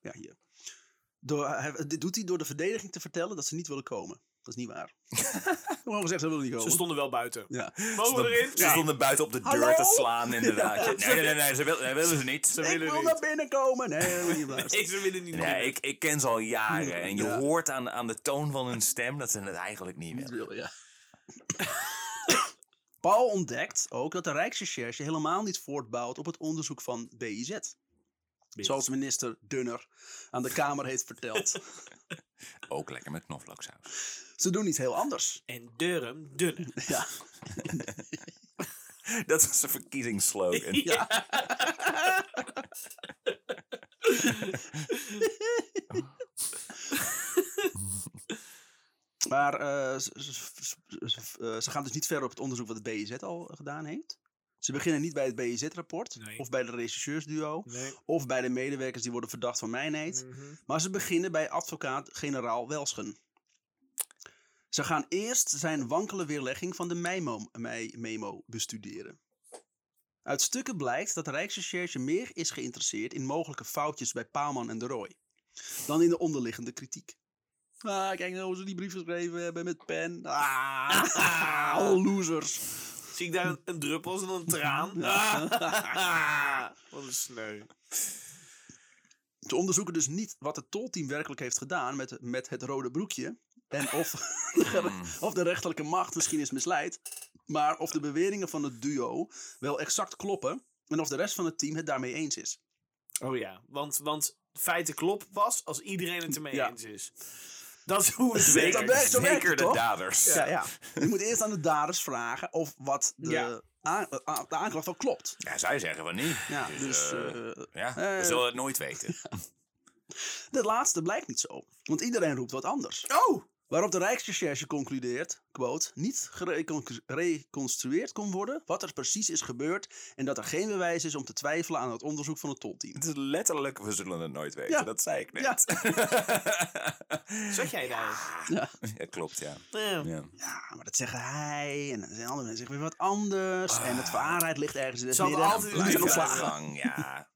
Ja, hier. Door, hij, dit doet hij door de verdediging te vertellen dat ze niet willen komen. Dat is niet waar. Gewoon gezegd, ze willen niet Ze komen. stonden wel buiten. Ja. Mogen we erin? Ze stonden buiten op de deur Hallo? te slaan, inderdaad. Nee, nee, nee, nee, ze willen ze niet. Ze Ik willen wil niet. naar binnen komen. Nee. Nee, ze willen niet. Nee, ik, ik ken ze al jaren. En je Ja. hoort aan, aan de toon van hun stem dat ze het eigenlijk niet willen, ja. Paul ontdekt ook dat de Rijksrecherche helemaal niet voortbouwt op het onderzoek van BIZ. Zoals minister Dunner aan de Kamer heeft verteld. Ook lekker met knoflooksaus. Ze doen iets heel anders. En Durham, dunne. Ja. Dat was een verkiezingsslogan. Ja. Maar eh, ze, ze- ze- ze- ze gaan dus niet verder op het onderzoek wat het BIZ al gedaan heeft. Ze beginnen niet bij het BIZ-rapport, Nee. of bij de regisseursduo, Nee. of bij de medewerkers die worden verdacht van mijnheid. Mhm. Maar ze beginnen bij advocaat-generaal Welschen. Ze gaan eerst zijn wankele weerlegging van de memo, memo bestuderen. Uit stukken blijkt dat de Rijksrecherche meer is geïnteresseerd in mogelijke foutjes bij Paalman en de Roy dan in de onderliggende kritiek. Ah, kijk nou hoe ze die brief geschreven hebben met pen. Ah, losers. Zie ik daar een, een druppel en een traan? Wat een sneu. Ze onderzoeken dus niet wat het tolteam werkelijk heeft gedaan met, met het rode broekje. En of de, of de rechterlijke macht misschien is misleid. Maar of de beweringen van het duo wel exact kloppen. En of de rest van het team het daarmee eens is. Oh ja, want, want feiten kloppen pas als iedereen het ermee Ja. eens is. Dat is hoe het Zeker. werkt. Dat werkt zo werkt Zeker het, de toch? daders. Ja, ja. Je moet eerst aan de daders vragen of wat de, Ja. aan- a- de aanklacht wel klopt. Ja, zij zeggen van niet. Ja, dus eh, eh, ja, eh, we zullen het nooit weten. dat laatste blijkt niet zo. Want iedereen roept wat anders. Oh! Waarop de Rijksrecherche concludeert, quote, niet gereconstrueerd kon worden wat er precies is gebeurd en dat er geen bewijs is om te twijfelen aan het onderzoek van het tolteam. Het is letterlijk, we zullen het nooit weten. Ja. Dat zei ik net. Ja. Zat jij daar? Ja. Ja, klopt, ja. Ja. maar dat zeggen hij en dan zijn andere mensen zeggen weer wat anders en het waarheid ligt ergens in het Zal midden. altijd blijven ontslagen. gang, ja.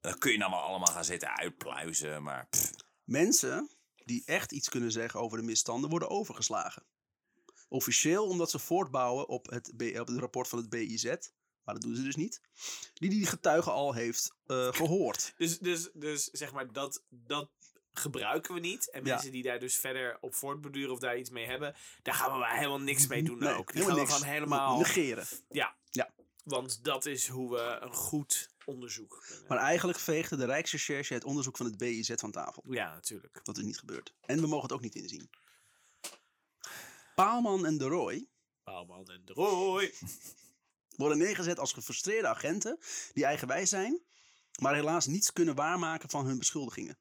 Dan kun je nou maar allemaal gaan zitten uitpluizen, maar... pff, Mensen die echt iets kunnen zeggen over de misstanden worden overgeslagen. Officieel omdat ze voortbouwen op het, B- op het rapport van het BIZ, maar dat doen ze dus niet, die die getuige al heeft eh, gehoord. Dus, dus, dus zeg maar, dat, dat gebruiken we niet. En Ja. mensen die daar dus verder op voortborduren of daar iets mee hebben, daar gaan we maar helemaal niks mee doen Nee, ook. Die helemaal gaan we niks. gewoon helemaal... negeren. Ja. Ja. Want dat is hoe we een goed onderzoek. Maar eigenlijk veegde de Rijksrecherche het onderzoek van het BIZ van tafel. ja, natuurlijk. Dat is niet gebeurd. En we mogen het ook niet inzien. Paalman en de Roy Bouwman en de Roy. worden neergezet als gefrustreerde agenten die eigenwijs zijn, maar helaas niets kunnen waarmaken van hun beschuldigingen.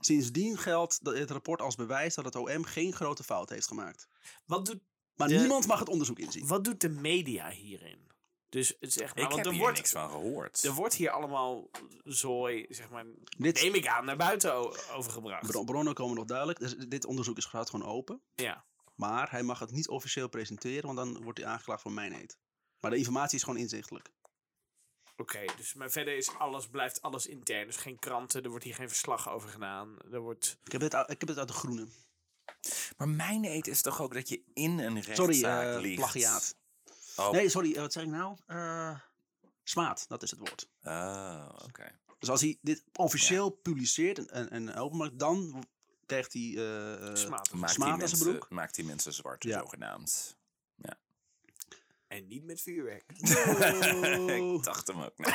Sindsdien geldt dat het rapport als bewijs dat het OM geen grote fout heeft gemaakt. Wat doet, Maar De- niemand mag het onderzoek inzien. wat doet de media hierin? Dus zeg maar, ik want heb er hier wordt, niks van gehoord. er wordt hier allemaal zooi, zeg maar, Dit, neem ik aan, naar buiten overgebracht. bron- bronnen komen nog duidelijk. Dus dit onderzoek is gaat gewoon open. Ja. Maar hij mag het niet officieel presenteren, want dan wordt hij aangeklaagd voor mijnheid. Maar de informatie is gewoon inzichtelijk. Oké, dus maar verder is alles, blijft alles intern. Dus geen kranten, er wordt hier geen verslag over gedaan. Er wordt... Ik heb het, uit- ik heb het uit de groene. Maar mijn eet is toch ook dat je in een rechtszaak Sorry, eh ligt? plagiaat. Oh, Nee, sorry, eh, wat zeg ik nou? Eh smaad, dat is het woord. oh, oké. Dus als hij dit officieel publiceert en, en, en openmaakt, dan krijgt hij eh, eh, Smaad. Maakt, die smaad aan zijn mensen, broek. maakt die mensen zwart, Ja. zogenaamd. En niet met vuurwerk. Oh. ik dacht hem ook net.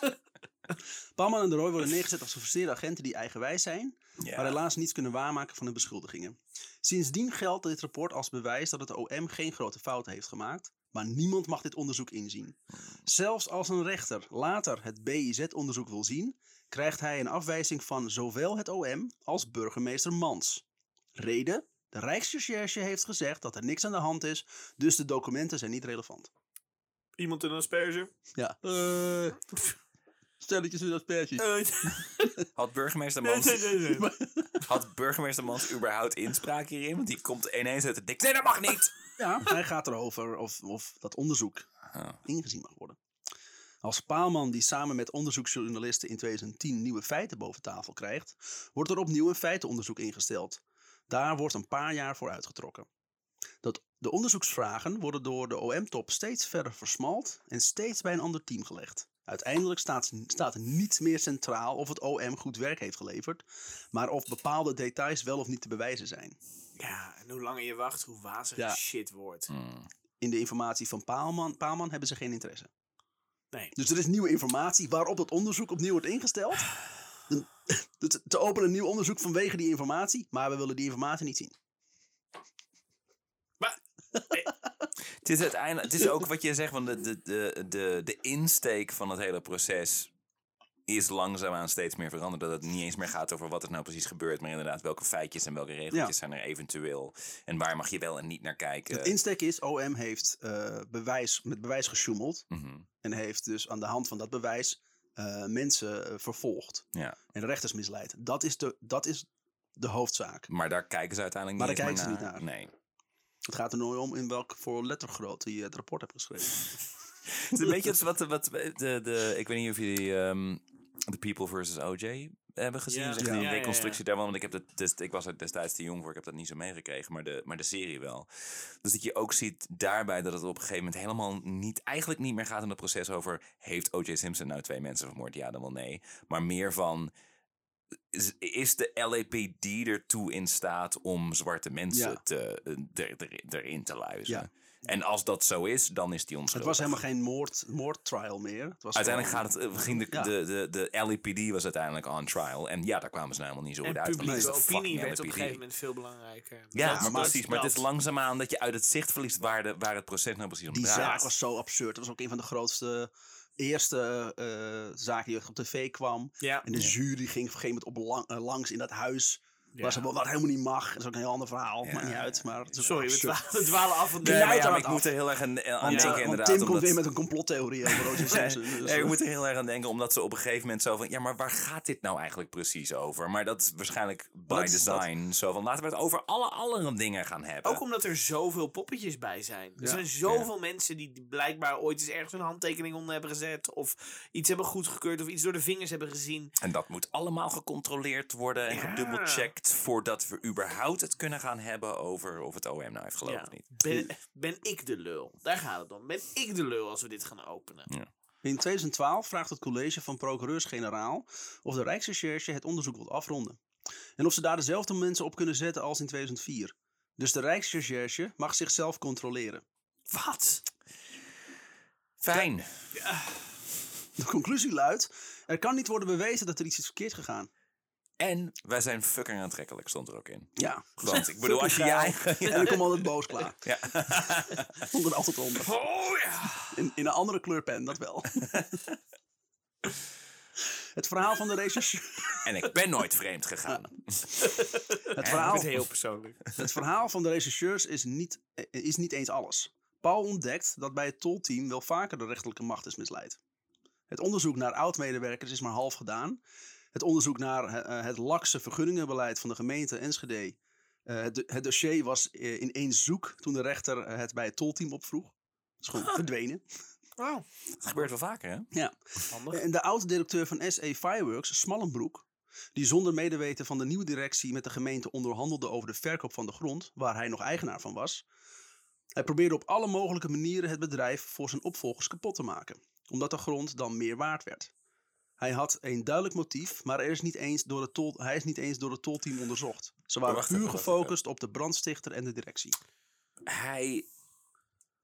Palman en de Roy worden neergezet als gefrustreerde agenten die eigenwijs zijn, Ja. maar helaas niets kunnen waarmaken van hun beschuldigingen. Sindsdien geldt dit rapport als bewijs dat het OM geen grote fouten heeft gemaakt, maar niemand mag dit onderzoek inzien. Zelfs als een rechter later het BIZ-onderzoek wil zien, krijgt hij een afwijzing van zowel het OM als burgemeester Mans. Reden? De Rijksrecherche heeft gezegd dat er niks aan de hand is, dus de documenten zijn niet relevant. Iemand een asperge? Ja. Uh, stelletjes in asperges. Had burgemeester Mans, nee, nee, nee. had burgemeester Mans überhaupt inspraak hierin? Want die komt ineens uit het dik. Nee, dat mag niet! Ja, hij gaat erover of, of dat onderzoek Oh. ingezien mag worden. Als Paalman die samen met onderzoeksjournalisten in 2010 nieuwe feiten boven tafel krijgt, wordt er opnieuw een feitenonderzoek ingesteld. Daar wordt een paar jaar voor uitgetrokken. Dat de onderzoeksvragen worden door de OM-top steeds verder versmalt en steeds bij een ander team gelegd. Uiteindelijk staat, staat niet meer centraal of het OM goed werk heeft geleverd, maar of bepaalde details wel of niet te bewijzen zijn. Ja, en hoe langer je wacht, hoe waziger Ja. shit wordt. Hmm. In de informatie van Paalman, Paalman hebben ze geen interesse. Nee. Dus er is nieuwe informatie waarop het onderzoek opnieuw wordt ingesteld. Een- Dus te openen een nieuw onderzoek vanwege die informatie, maar we willen die informatie niet zien. Maar, Het is uiteindelijk, het is ook wat je zegt, van de, de, de, de, de insteek van het hele proces is langzaamaan steeds meer veranderd. Dat het niet eens meer gaat over wat er nou precies gebeurt, maar inderdaad welke feitjes en welke regeltjes Ja. zijn er eventueel. En waar mag je wel en niet naar kijken. Het insteek is, OM heeft eh, bewijs, met bewijs gesjoemeld. Mhm. En heeft dus aan de hand van dat bewijs eh, mensen eh, vervolgd. Ja. En rechters misleid. Dat is de, dat is de hoofdzaak. Maar daar kijken ze uiteindelijk Maar niet daar eens kijken ze niet Nee. Het gaat er nooit om in welk voor lettergrootte je het rapport hebt geschreven. Het is een beetje als wat, wat de, de, ik weet niet of jullie ehm The People versus OJ hebben gezien. Ja. Zeg, Ja. die Ja, ja, ja. reconstructie daarvan. Want ik, heb dat, dus, ik was er destijds te jong voor, ik heb dat niet zo meegekregen. Maar de, maar de serie wel. Dus dat je ook ziet daarbij dat het op een gegeven moment helemaal niet, eigenlijk niet meer gaat in het proces over... Heeft O.J. Simpson nou twee mensen vermoord? Ja, dan wel nee. Maar meer van... Is, is de LAPD ertoe in staat om zwarte mensen Ja. te, eh, er, er, erin te luizen? Ja. En als dat zo is, dan is die Het onschuldig. was helemaal geen moord, moordtrial meer. Het was Uiteindelijk gewoon- gaat het, eh, ging de, Ja. de, de, de LAPD was uiteindelijk on trial. En ja, daar kwamen ze nou helemaal niet zo en goed uit. het publieke opinie werd op een gegeven moment veel belangrijker. Ja, Dat- maar dat- precies. Maar het is dat- langzaamaan dat je uit het zicht verliest waar, de, waar het proces nou precies om Die draait. zaak was zo absurd. Dat was ook een van de grootste, eerste eh, zaken die op tv kwam. Ja. En de jury ging op een gegeven moment op lang- eh, langs in dat huis. Ja. Waar ze wel wat helemaal niet mag. Dat is ook een heel ander verhaal. Ja, Maakt niet uit. Maar Sorry, we absurd. dwa- we dwalen af van de... Nee, ja, ik af. moet er heel erg aan, aan Want, denken eh, want inderdaad. Tim komt weer met een complottheorie over O.J. Simpson. Dus, Nee, ik eh, moet er heel erg aan denken, omdat ze op een gegeven moment zo van... Ja, maar waar gaat dit nou eigenlijk precies over? Maar dat is waarschijnlijk by dat is dat. design. Zo van, laten we het over alle andere dingen gaan hebben. Ook omdat er zoveel poppetjes bij zijn. Er zijn zoveel mensen die blijkbaar ooit eens ergens een handtekening onder hebben gezet. Of iets hebben goedgekeurd. Of iets door de vingers hebben gezien. En dat moet allemaal gecontroleerd worden en Ja. Voordat we überhaupt het kunnen gaan hebben over of het OM nou heeft gelopen Ja. of niet. Ben, ben ik de lul? Daar gaat het om. Ben ik de lul als we dit gaan openen? In 2012 vraagt het college van procureurs-generaal of de Rijksrecherche het onderzoek wil afronden. En of ze daar dezelfde mensen op kunnen zetten als in 2004. Dus de Rijksrecherche mag zichzelf controleren. Wat? Fijn. De conclusie luidt: er kan niet worden bewezen dat er iets is verkeerd gegaan. En wij zijn fucking aantrekkelijk, stond er ook in. Ja. Want ik bedoel, als je je eigen... En dan komt altijd boos klaar. Ja. Komt er altijd onder. Oh ja. In, in een andere kleurpen, dat wel. Het verhaal van de rechercheur. En ik ben nooit vreemd gegaan. Het verhaal, is heel persoonlijk. het verhaal van de rechercheurs is niet, is niet eens alles. Paul ontdekt dat bij het tolteam wel vaker de rechterlijke macht is misleid. Het onderzoek naar oud-medewerkers is maar half gedaan. Het onderzoek naar eh, het lakse vergunningenbeleid van de gemeente Enschede. eh, het, het dossier was eh, ineens zoek toen de rechter eh, het bij het tolteam opvroeg. Het is gewoon verdwenen. Oh, Dat gebeurt wel vaker, hè? Ja. handig. En de oud-directeur van SE Fireworks, Smallenbroek, die zonder medeweten van de nieuwe directie met de gemeente onderhandelde over de verkoop van de grond, waar hij nog eigenaar van was. Hij probeerde op alle mogelijke manieren het bedrijf voor zijn opvolgers kapot te maken, omdat de grond dan meer waard werd. Hij had een duidelijk motief, maar er is niet eens door het tol, hij is niet eens door het tolteam onderzocht. Ze waren puur even, gefocust op de brandstichter en de directie. Hij,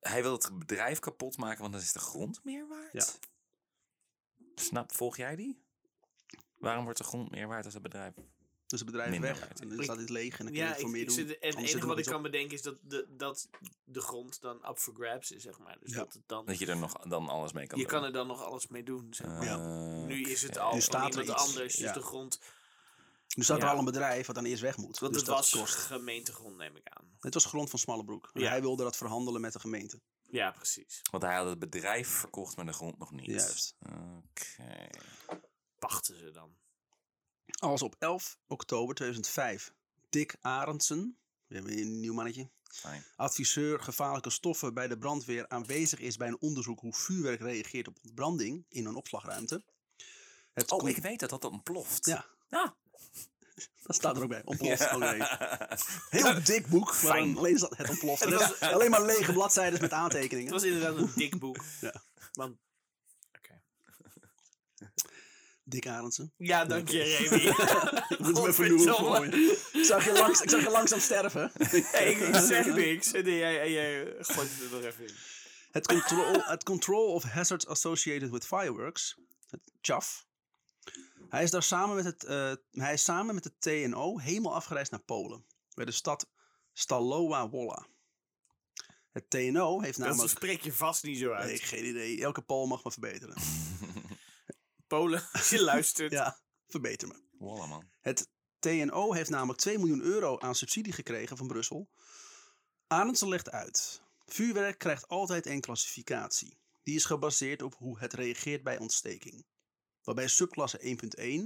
hij wil het bedrijf kapot maken, want dan is de grond meer waard. Ja. Snap, volg jij die? Waarom wordt de grond meer waard als het bedrijf? Dus het bedrijf Minder weg en dan staat dit leeg en dan kun je Ja, het voor meer ik doen. zit, en het enige wat ik kan bedenken is dat de, dat de grond dan up for grabs is, zeg maar. Dus Ja. dat het dan, Dat je er nog dan alles mee kan je doen. kan er dan nog alles mee doen, zeg maar. Ja. Nu is het al staat er iemand iets, anders, dus ja. de grond... Nu staat er Ja. al een bedrijf wat dan eerst weg moet. Want dus het dat was kost. gemeentegrond, neem ik aan. Het was grond van Smallebroek. En Ja. hij wilde dat verhandelen met de gemeente. Ja, precies. Want hij had het bedrijf verkocht, maar de grond nog niet. Juist. Oké. Wachten ze dan. Als op 11 oktober 2005 Dick Arendsen, we hebben een nieuw mannetje, Fijn. adviseur gevaarlijke stoffen bij de brandweer aanwezig is bij een onderzoek hoe vuurwerk reageert op ontbranding in een opslagruimte. Het Oh, ik weet dat dat ontploft. Ja, Ah. dat staat er ook bij. Ontploft. Ja. Heel dik boek, Fijn. alleen het ontploft. Het was- alleen maar lege bladzijden met Het aantekeningen. was inderdaad een dik boek. Ja. Want, oké. Dick Arendsen. Ja, dank je, Remy. Noemen Godverdomme. voor je. Ik zag je, langs, ik zag je langzaam sterven. Hey, ik, zeg niks. En jij, gooit het er nog even in. Het control, het control of Hazards Associated with Fireworks, het CHAF. Hij is daar samen met het, eh, hij is samen met het TNO helemaal afgereisd naar Polen. Bij de stad Stalowa Wola. Het TNO heeft Dat namelijk... spreek je vast niet zo uit. Nee, geen idee. Elke Pool mag me verbeteren. Polen, als je luistert. Ja, verbeter me. Wallah, man. Het TNO heeft namelijk 2 miljoen euro aan subsidie gekregen van Brussel. Arendsen legt uit. Vuurwerk krijgt altijd een klassificatie. Die is gebaseerd op hoe het reageert bij ontsteking. Waarbij subklasse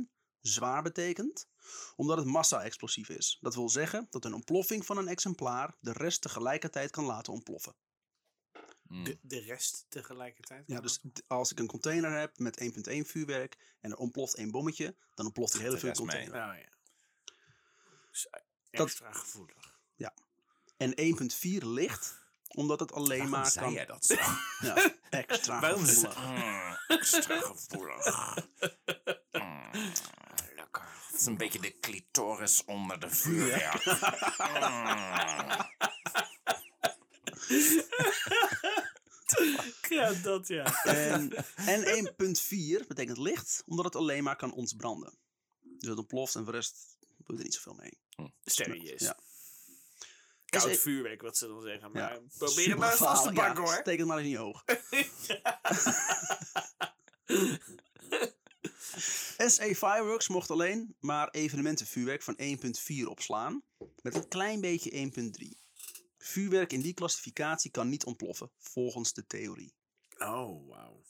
1.1 zwaar betekent, omdat het massa-explosief is. Dat wil zeggen dat een ontploffing van een exemplaar de rest tegelijkertijd kan laten ontploffen. Mm. De, de rest tegelijkertijd. Ja, dus als ik een container heb met 1.1 vuurwerk en er ontploft één bommetje, dan ontploft die hele de rest container. Nou ja. Dus Dat- extra gevoelig. En 1.4 licht, omdat het alleen Waarom maar zei kan... jij dat zo? Ja, extra Waarom gevoelig. Mm, extra gevoelig. Mm. Lekker. Het is een beetje de clitoris onder de vuurwerk. Mm. Ja, dat ja. En, en 1.4 betekent licht, omdat het alleen maar kan ontbranden. Dus het ontploft en voor de rest doe je er niet zoveel mee. Serieus. Ja. Koud Is- vuurwerk, wat ze dan zeggen. Maar Ja. probeer het maar eens vast te pakken ja. hoor. Steek het maar in je oog. SE Fireworks mocht alleen maar evenementenvuurwerk van 1.4 opslaan, met een klein beetje 1.3. Vuurwerk in die klassificatie kan niet ontploffen, volgens de theorie. Oh, wauw.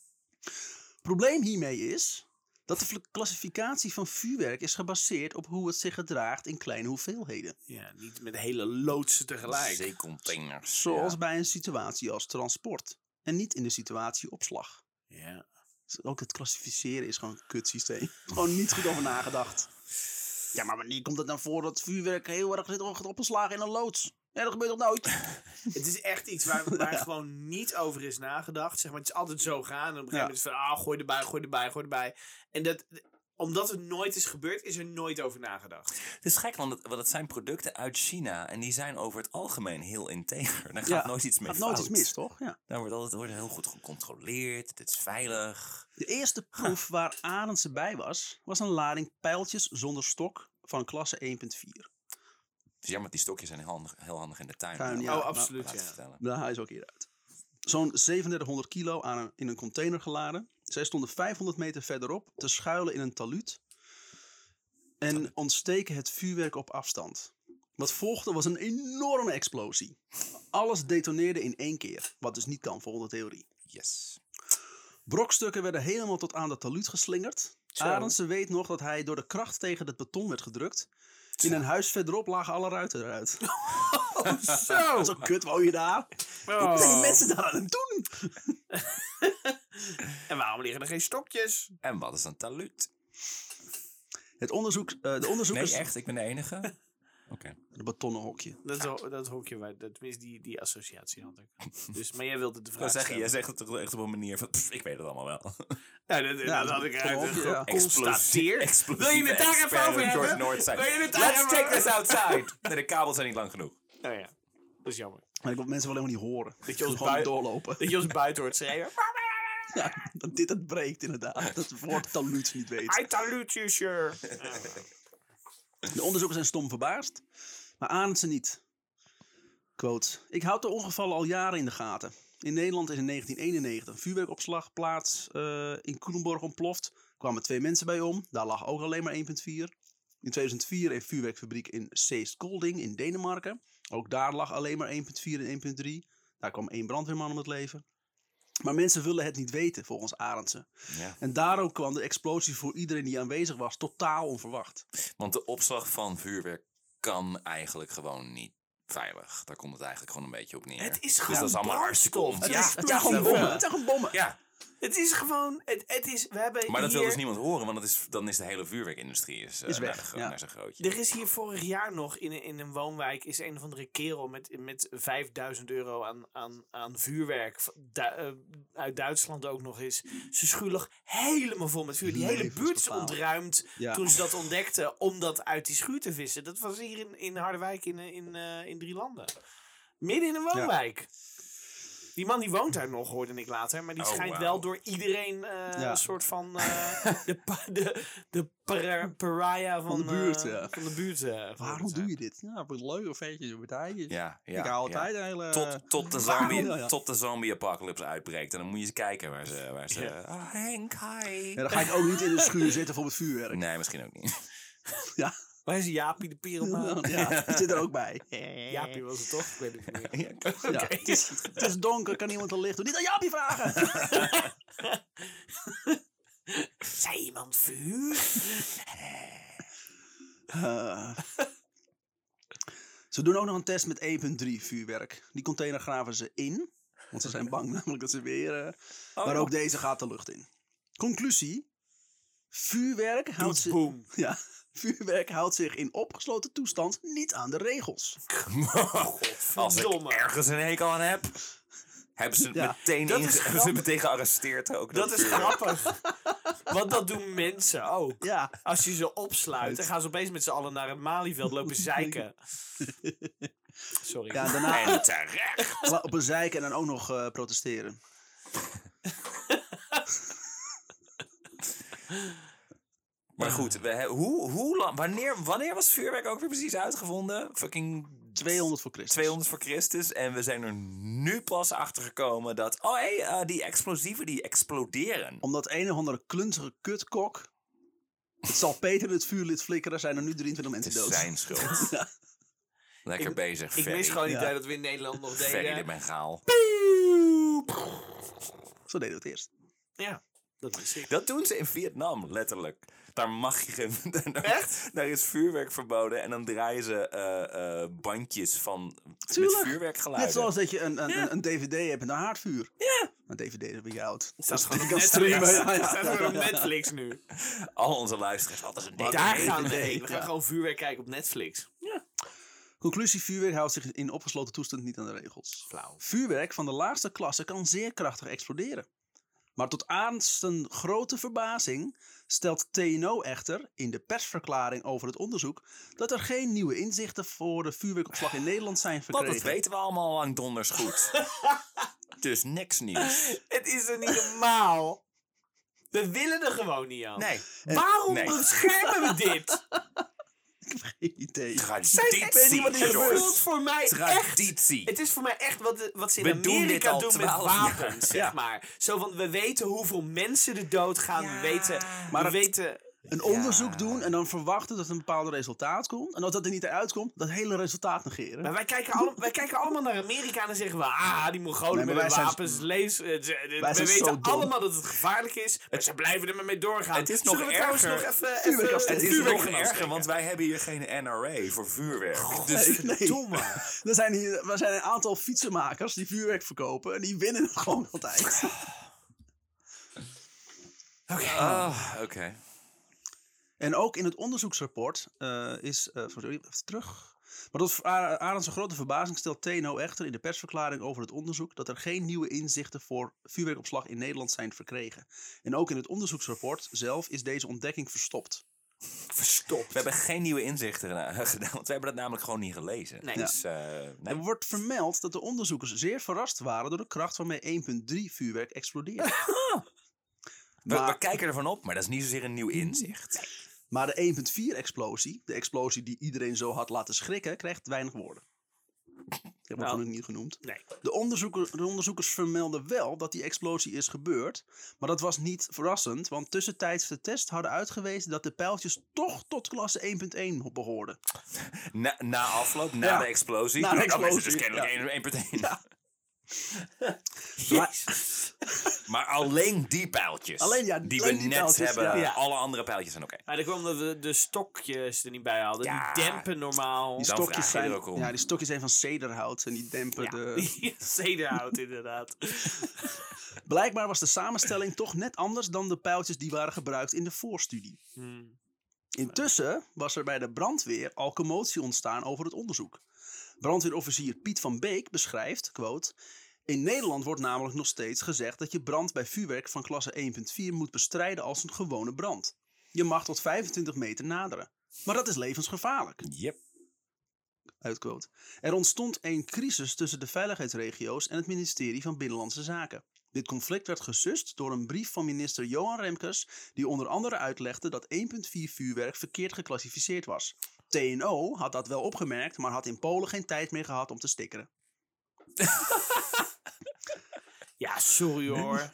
Probleem hiermee is dat de klassificatie van vuurwerk is gebaseerd op hoe het zich gedraagt in kleine hoeveelheden. Ja, niet met hele loodsen tegelijk. Zeecontainers. Zoals Ja. bij een situatie als transport en niet in de situatie opslag. Ja. Dus Ook het klassificeren is gewoon een kutsysteem. Gewoon niet goed over nagedacht. Ja, maar wanneer komt het dan voor dat vuurwerk heel erg zit opgeslagen in een loods? Ja, dat gebeurt toch nooit? Het is echt iets waar, waar gewoon niet over is nagedacht. Zeg maar, het is altijd zo gaan. En op een gegeven moment is van, ah, gooi erbij, gooi erbij, gooi erbij. En dat, omdat het nooit is gebeurd, is er nooit over nagedacht. Het is gek, want het, want het zijn producten uit China en die zijn over het algemeen heel integer. Daar gaat Ja, nooit iets mee Gaat nooit iets mis, toch? Ja. Daar wordt altijd wordt heel goed gecontroleerd, het is veilig. De eerste proef waar Arendsen bij was, was een lading pijltjes zonder stok van klasse 1.4. Het is jammer, die stokjes zijn heel handig, heel handig in de tuin. Tuin, Nou, ja. oh, nou, absoluut, ja. Daar haal je ze ook hier uit. Zo'n 3700 kilo aan een, in een container geladen. Zij stonden 500 meter verderop te schuilen in een taluut. En ontsteken het vuurwerk op afstand. Wat volgde was een enorme explosie. Alles detoneerde in één keer. Wat dus niet kan volgens de theorie. Yes. Brokstukken werden helemaal tot aan de taluut geslingerd. Zo. Arendsen weet nog dat hij door de kracht tegen het beton werd gedrukt. In een huis verderop lagen alle ruiten eruit. Zo! Zo kut woon je daar. Wat zijn die mensen daar aan het doen? En waarom liggen er geen stokjes? En wat is een taluut? Het onderzoek, eh, de onderzoekers... Nee, echt? Ik ben de enige? Oké. Het betonnen hokje. Dat, is dat hokje, waar, dat, tenminste die, die associatie had ik. Dus, maar jij wilde de vraag zeggen, jij zegt het toch echt op een manier van, pff, ik weet het allemaal wel. Nou, dat, Ja, dat had ik uit ja. geconstateerd. Wil je het daar even over George hebben? Northside. Wil je het daar Let's even take this outside. Nee, de kabels zijn niet lang genoeg. Nou ja, dat is jammer. Maar ik wil mensen wel helemaal niet horen. Dat je ons Gewoon bui- doorlopen. Dat je ons buiten hoort schreeuwen. Ja, dat dit het breekt inderdaad. Dat het woord taluut niet weet. I salute you, sir. De onderzoekers zijn stom verbaasd. Maar Arendsen niet. Quote. Ik houd de ongevallen al jaren in de gaten. In Nederland is in 1991 een vuurwerkopslag plaats eh, in Koelenborg ontploft. Kwamen twee mensen bij om. Daar lag ook alleen maar 1.4. In 2004 een vuurwerkfabriek in Seeskolding in Denemarken. Ook daar lag alleen maar 1.4 en 1.3. Daar kwam één brandweerman om het leven. Maar mensen willen het niet weten, volgens Arendsen. Ja. En daarom kwam de explosie voor iedereen die aanwezig was totaal onverwacht. Want de opslag van vuurwerk kan eigenlijk gewoon niet veilig. Daar komt het eigenlijk gewoon een beetje op neer. Het is dus gewoon dat is allemaal hartstikke brandstof. om. Het Het, is het zijn gewoon Ja. bommen. Het zijn gewoon bommen. Ja, Het is gewoon, het, het is, we hebben maar dat wil dus niemand horen, want dat is, dan is de hele vuurwerkindustrie is, eh, Is weg, naar, de gro- ja. naar zijn grootje. Er is hier vorig jaar nog in, een- in een woonwijk is een of andere kerel met, met 5000 euro aan, aan, aan vuurwerk. Du- eh, uit Duitsland ook nog eens. Ze schuur lag helemaal vol met vuur. Die hele buurt is ontruimd Ja. toen ze dat ontdekten om dat uit die schuur te vissen. Dat was hier in, in Harderwijk in, eh, in, eh, in drie landen. Midden in een woonwijk. Die man die woont daar nog, hoorde ik later. Maar die Oh, schijnt wel door iedereen eh, Ja. een soort van... eh, de, de, de pariah van, Van de buurt, eh, ja. Van de buurt. eh, Waarom doe je dit? Ja, voor leuke feestjes en partijtjes. Ja, ja, ik hou ja. altijd een hele... Tot, tot, de zombie, Ja, ja. tot de zombie-apocalypse uitbreekt. En dan moet je eens kijken waar ze... Waar ze Ja. Ah, Henk, hi. Ja, dan ga ik ook niet in de schuur zitten voor het vuurwerk. Nee, misschien ook niet. Ja, Waar is Jaapie de Pierelman? ja, die zit er ook bij. Jaapie was het toch? Ik weet het niet meer. Ja, het, is, het is donker, kan iemand een licht doen? Niet aan Jaapie vragen! Zei iemand vuur? Eh. ze doen ook nog een test met 1.3 vuurwerk. Die container graven ze in. Want ze zijn bang namelijk dat ze weer... Oh, maar ook deze gaat de lucht in. Conclusie. Vuurwerk houdt, zich, boom. ja, vuurwerk houdt zich in opgesloten toestand niet aan de regels. Als ik ergens een hekel aan heb, hebben ze, Ja, meteen, dat is hebben ze meteen gearresteerd ook. Dat is vuurwerk. grappig. Want dat doen mensen ook. Ja, Als je ze opsluit, dan gaan ze opeens met z'n allen naar het Malieveld lopen zeiken. Sorry. ja daarna En terecht. op een zeiken en dan ook nog eh, protesteren. Maar goed, we, hoe, hoe lang, wanneer, wanneer was vuurwerk ook weer precies uitgevonden? Fucking 200 voor Christus. 200 voor Christus. En we zijn er nu pas achter gekomen dat, oh hé, eh, die explosieven die exploderen. Omdat een of andere klunzige kutkok... Het zal Peter het vuur liet flikkeren, zijn er nu 23 Het mensen is dood. zijn schuld. Ja. Lekker Ik- bezig, Ik mis gewoon die Ja. tijd dat we in Nederland nog Ferry de deden. Bengaal. Zo deden we het eerst. Ja, dat is. Dat doen ze in Vietnam, letterlijk. Daar mag je geen... daar- Echt? Daar is vuurwerk verboden en dan draaien ze eh, eh, bandjes van Tuurlijk. met vuurwerkgeluiden. Net zoals dat je een, een, Ja. een, een dvd hebt met een haardvuur. Ja. Een dvd is een beetje oud. Het staat Dus gewoon kan Netflix. streamen, ja, ja. Staat gewoon op Netflix nu. Al onze luisteraars, wat is een ding? Daar gaan we heen. We gaan ja. gewoon vuurwerk kijken op Netflix. Conclusie, vuurwerk houdt zich in opgesloten toestand niet aan de regels. Flauw. Vuurwerk van de laagste klasse kan zeer krachtig exploderen. Maar tot aan zijn grote verbazing stelt TNO echter in de persverklaring over het onderzoek dat er geen nieuwe inzichten voor de vuurwerkopslag in Nederland zijn Want verkregen. dat weten we allemaal al lang donders goed. dus niks nieuws. Het is er niet normaal. We willen er gewoon niet aan. Nee. Waarom Nee. beschermen we dit? Geen idee. Traditie. Ik weet niet wat voelt voor mij echt. Traditie. Het is voor mij echt wat, de- wat ze in We doen Amerika al doen, met 12 jaar. wapens, zeg maar. Zo van, we weten hoeveel mensen er doodgaan. Ja. We weten, Maar we het- weten... Een onderzoek doen en dan verwachten dat een bepaald resultaat komt. En als dat er niet uitkomt, dat hele resultaat negeren. Maar wij kijken, alle, wij kijken allemaal naar Amerika en dan zeggen we... Ah, die Mongolen Nee, met wapens, lees... eh, eh, we weten allemaal dat het gevaarlijk is. Maar ze blijven er maar mee doorgaan. Het is nog Zullen we trouwens erger. nog even... Even. Het is nog erger, want wij hebben hier geen NRA voor vuurwerk. Dus Dus nee. Domme. Er zijn hier er zijn een aantal fietsenmakers die vuurwerk verkopen en die winnen gewoon altijd. Oké. Ah, oké. En ook in het onderzoeksrapport eh, is. eh sorry, even terug. Maar tot Arends grote verbazing stelt TNO echter in de persverklaring over het onderzoek dat er geen nieuwe inzichten voor vuurwerkopslag in Nederland zijn verkregen. En ook in het onderzoeksrapport zelf is deze ontdekking verstopt. Verstopt. We hebben geen nieuwe inzichten gedaan, want we hebben dat namelijk gewoon niet gelezen. Nee. Dus, eh, nee. Er wordt vermeld dat de onderzoekers zeer verrast waren door de kracht waarmee 1.3 vuurwerk explodeerde. we, we maar- kijken ervan op, maar dat is niet zozeer een nieuw inzicht. Maar de 1.4 explosie, de explosie die iedereen zo had laten schrikken, krijgt weinig woorden. Ik heb Nou. het gewoon niet genoemd. Nee. De, onderzoeker, de onderzoekers vermelden wel dat die explosie is gebeurd. Maar dat was niet verrassend, want tussentijds de test hadden uitgewezen dat de pijltjes toch tot klasse 1.1 behoorden. Na, na afloop, na Ja. de explosie. Na de dat is explosie, dus kennelijk ja. één 1.1. Ja. Jezus. Maar alleen die pijltjes. Alleen, ja, die alleen we die net pijltjes, hebben. ja. Ja. Alle andere pijltjes zijn oké. Maar dat kwam omdat we de stokjes er niet bij hadden. Ja. Die dempen normaal. Die Dan stokjes, vraag je er zijn, ook om. ja, die stokjes zijn van cederhout en die dempen Ja, de... Zederhout inderdaad. Blijkbaar was de samenstelling toch net anders dan de pijltjes die waren gebruikt in de voorstudie. Hmm. Intussen was er bij de brandweer al commotie ontstaan over het onderzoek. Brandweerofficier Piet van Beek beschrijft, quote... In Nederland wordt namelijk nog steeds gezegd dat je brand bij vuurwerk van klasse 1.4 moet bestrijden als een gewone brand. Je mag tot 25 meter naderen. Maar dat is levensgevaarlijk. Yep. Uitquote. Er ontstond een crisis tussen de veiligheidsregio's en het ministerie van Binnenlandse Zaken. Dit conflict werd gesust door een brief van minister Johan Remkes, die onder andere uitlegde dat 1.4 vuurwerk verkeerd geclassificeerd was. TNO had dat wel opgemerkt, maar had in Polen geen tijd meer gehad om te stickeren. Ja, sorry hoor.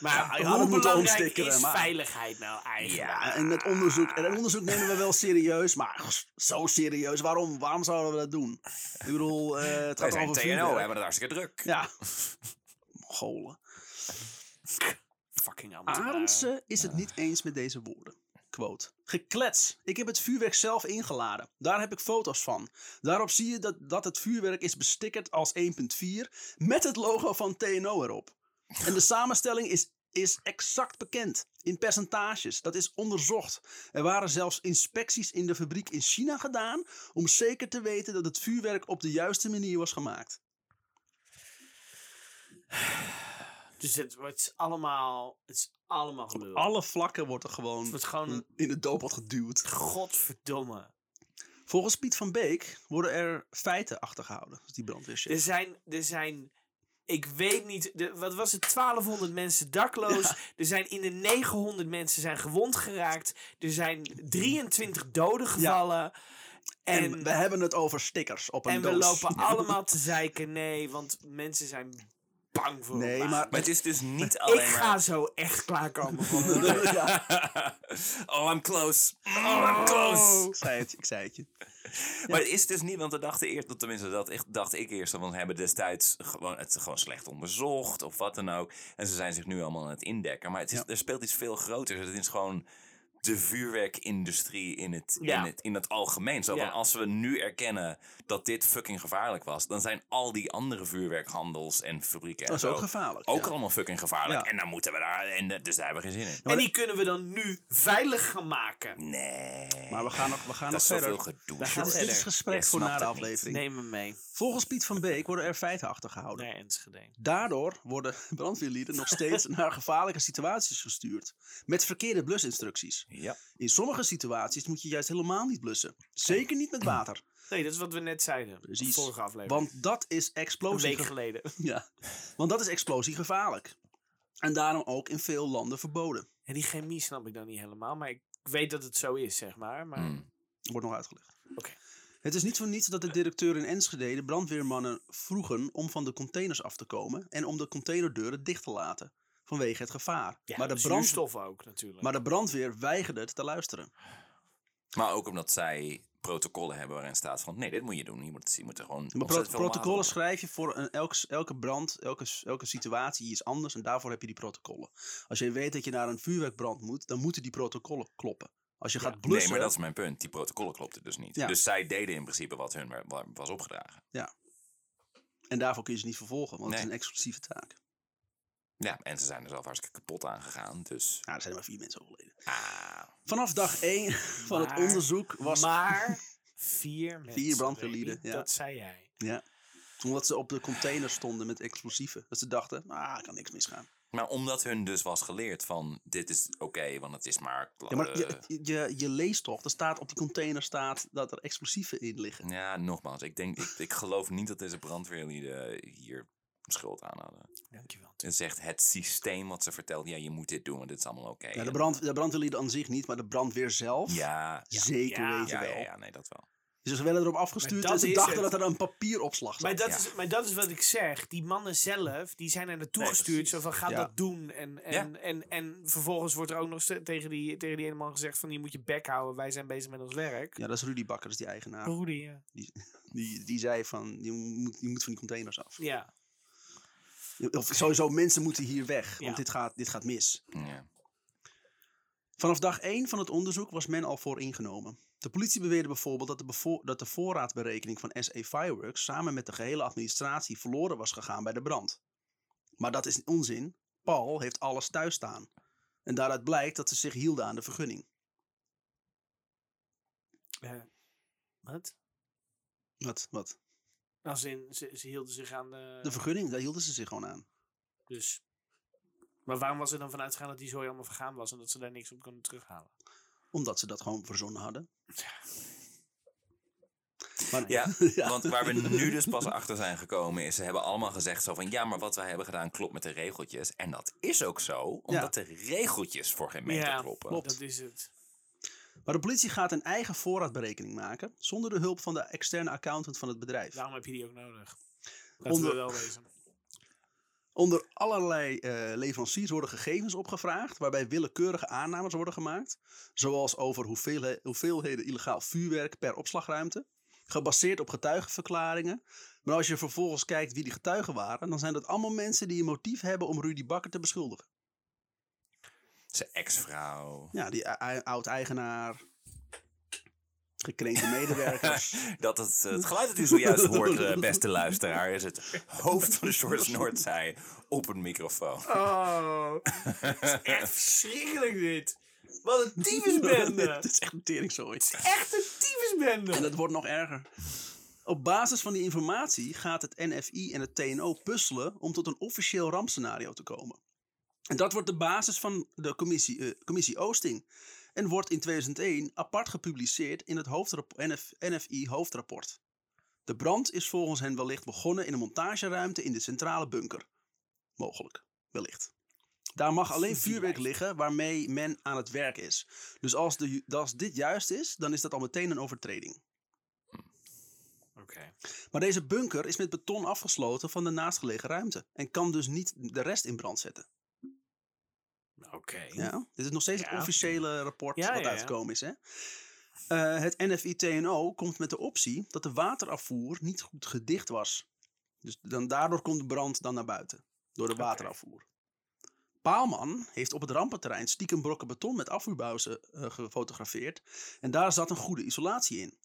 Maar Ja, hoe belangrijk is maar- veiligheid nou eigenlijk? Ja, en het onderzoek, en het onderzoek nemen we wel serieus, maar zo serieus, waarom, waarom zouden we dat doen? Ik bedoel, eh, het gaat over TNO, we hebben het hartstikke druk. Ja. Mongolen. Fucking. Arendse is het niet eens met deze woorden. Quote. Geklets. Ik heb het vuurwerk zelf ingeladen. Daar heb ik foto's van. Daarop zie je dat, dat het vuurwerk is bestickerd als 1.4 met het logo van TNO erop. En de samenstelling is, is exact bekend. In percentages. Dat is onderzocht. Er waren zelfs inspecties in de fabriek in China gedaan om zeker te weten dat het vuurwerk op de juiste manier was gemaakt. Dus het wordt allemaal, het is allemaal gelul. Alle vlakken wordt er gewoon Het wordt gewoon, in de doopot geduwd. godverdomme. Volgens Piet van Beek worden er feiten achtergehouden. Is die brandweerchef. Er zijn, er zijn, ik weet niet, de, wat was het, 1200 mensen dakloos. Er zijn in de 900 mensen zijn gewond geraakt. Er zijn 23 doden gevallen. en, En, we hebben het over stickers op een en doos. we lopen allemaal te zeiken. Nee, want mensen zijn bang voor Nee, maar... Maar het is dus niet Ik alleen ga maar... zo echt klaarkomen voor me. ja, oh, I'm close. Oh, I'm close. ik zei het, ik zei het je. Maar het is dus niet, want we dachten eerst, tenminste dat echt, dacht ik eerst, want we hebben destijds gewoon, het gewoon slecht onderzocht of wat dan ook. En ze zijn zich nu allemaal aan het indekken. Maar het is, Ja. er speelt iets veel groters. Het is gewoon de vuurwerkindustrie in het, Ja. in het, in het algemeen. Zo Ja. van, als we nu erkennen dat dit fucking gevaarlijk was, dan zijn al die andere vuurwerkhandels en fabrieken en Dat is zo ook gevaarlijk. ook ja. allemaal fucking gevaarlijk. Ja. En dan moeten we daar, en dus daar hebben we geen zin in. En die kunnen we dan nu veilig gaan maken. Nee. Maar we gaan nog, we gaan dat nog is zoveel verder. gedoe. We gaan Dit is, dit verder. is gesprek voor na de aflevering. Neem me mee. Volgens Piet van Beek worden er feiten achtergehouden. Nee, Enschede. Daardoor worden brandweerlieden nog steeds naar gevaarlijke situaties gestuurd. Met verkeerde blusinstructies. Ja. In sommige situaties moet je juist helemaal niet blussen. Zeker niet met water. Nee, dat is wat we net zeiden. Precies. Vorige aflevering. Want dat is een explosie. week geleden. Ja, want dat is explosiegevaarlijk. En daarom ook in veel landen verboden. En die chemie snap ik dan niet helemaal. Maar ik weet dat het zo is, zeg maar. maar Mm. Wordt nog uitgelegd. Oké. Het is niet voor niets dat de directeur in Enschede de brandweermannen vroegen om van de containers af te komen en om de containerdeuren dicht te laten. Vanwege het gevaar. Ja, maar, de brand, zuurstof ook natuurlijk. maar de brandweer weigerde het te luisteren. Maar ook omdat zij protocollen hebben waarin staat van... nee, dit moet je doen. Je moet, je moet er gewoon Maar pro- protocollen schrijf je voor een, elk, elke brand, elke, elke situatie is anders en daarvoor heb je die protocollen. Als je weet dat je naar een vuurwerkbrand moet, dan moeten die protocollen kloppen. Als je gaat blussen, Nee, maar dat is mijn punt. Die protocollen klopten dus niet. Ja. Dus zij deden in principe wat hun wa- wa- was opgedragen. en daarvoor kun je ze niet vervolgen, want het is een exclusieve taak. Ja, en ze zijn er zelf hartstikke kapot aan gegaan. Dus, Ja, er zijn er maar vier mensen overleden. ah, Vanaf dag 1 van het Maar- onderzoek was Maar vier mensen. brandweerlieden, Remy, ja. Dat zei jij. Ja. Omdat ze op de container stonden met explosieven. Dat ze dachten, ah, kan niks misgaan. Maar omdat hun dus was geleerd van... dit is oké, want het is maar... Ja, maar je, je, je leest toch, er staat op die container staat dat er explosieven in liggen. ja, nogmaals. Ik, denk, ik, ik geloof niet dat deze brandweerlieden hier schuld aan hadden. Dankjewel. Het echt het systeem wat ze vertelt. Ja, je moet dit doen, want dit is allemaal oké. Ja, de, brand, de brandweerlieden aan zich niet, maar de brandweer zelf Ja, zeker Ja. weten ja, wel. ja, ja, nee, dat wel. Dus ze werden erop afgestuurd en ze dachten het. dat er een papieropslag zat. Maar dat, Ja. is, maar dat is wat ik zeg. Die mannen zelf, die zijn er naartoe Nee, gestuurd. precies. Zo van, ga Ja. dat doen. En, en, en, en vervolgens wordt er ook nog tegen die, tegen die ene man gezegd van... je moet je bek houden, wij zijn bezig met ons werk. Ja, dat is Rudy Bakker, dat is die eigenaar. Rudy, ja. Die, die zei van, je moet, je moet van die containers af. Ja. Of sowieso, mensen moeten hier weg, Ja. want dit gaat, dit gaat mis. Ja. Vanaf dag 1 van het onderzoek was men al voor ingenomen. De politie beweerde bijvoorbeeld dat de, bevo- dat de voorraadberekening van SE Fireworks samen met de gehele administratie verloren was gegaan bij de brand. Maar dat is onzin. Paul heeft alles thuis staan. En daaruit blijkt dat ze zich hielden aan de vergunning. Eh, wat? Wat? Wat? Als in, ze, ze hielden zich aan de... De vergunning, daar hielden ze zich gewoon aan. Dus. Maar waarom was er dan vanuit gegaan dat die zooi allemaal vergaan was en dat ze daar niks op konden terughalen? Omdat ze dat gewoon verzonnen hadden. Maar, Ja, Ja. want waar we nu dus pas achter zijn gekomen is, ze hebben allemaal gezegd zo van, ja, maar wat wij hebben gedaan klopt met de regeltjes. En dat is ook zo, omdat de regeltjes voor geen meter Ja, kloppen. klopt. Dat is het. Maar de politie gaat een eigen voorraadberekening maken. Zonder de hulp van de externe accountant van het bedrijf. Daarom heb je die ook nodig. Laten Onder- we wel wezen. Onder allerlei eh, leveranciers worden gegevens opgevraagd, waarbij willekeurige aannames worden gemaakt, zoals over hoeveelhe- hoeveelheden illegaal vuurwerk per opslagruimte, gebaseerd op getuigenverklaringen. Maar als je vervolgens kijkt wie die getuigen waren, dan zijn dat allemaal mensen die een motief hebben om Rudy Bakker te beschuldigen. Zijn ex-vrouw. Ja, die oud-eigenaar, gekrenkte medewerkers. Dat het, het geluid dat u zojuist hoort, eh, beste luisteraar, is het hoofd van de Shorts Noordzij op een microfoon. Oh, het is echt verschrikkelijk dit. Wat een tyfusbende. Het is echt een teringzooi. echt een En tyfusbende. het wordt nog erger. Op basis van die informatie gaat het NFI en het TNO puzzelen om tot een officieel rampscenario te komen. En dat wordt de basis van de commissie, eh, commissie Oosting. En wordt in 2001 apart gepubliceerd in het NF, NFI hoofdrapport. De brand is volgens hen wellicht begonnen in een montageruimte in de centrale bunker. Mogelijk, wellicht. Daar mag alleen vuurwerk liggen waarmee men aan het werk is. Dus als, de, ju- als dit juist is, dan is dat al meteen een overtreding. Oké. Maar deze bunker is met beton afgesloten van de naastgelegen ruimte. En kan dus niet de rest in brand zetten. Oké. Ja? Dit is nog steeds het Ja. officiële rapport Ja, wat uitgekomen is. Hè? Eh, het NFI-TNO komt met de optie dat de waterafvoer niet goed gedicht was. Dus dan, daardoor komt de brand dan naar buiten. Door de waterafvoer. Paalman heeft op het rampenterrein stiekem brokken beton met afvoerbuizen eh, gefotografeerd. En daar zat een goede isolatie in.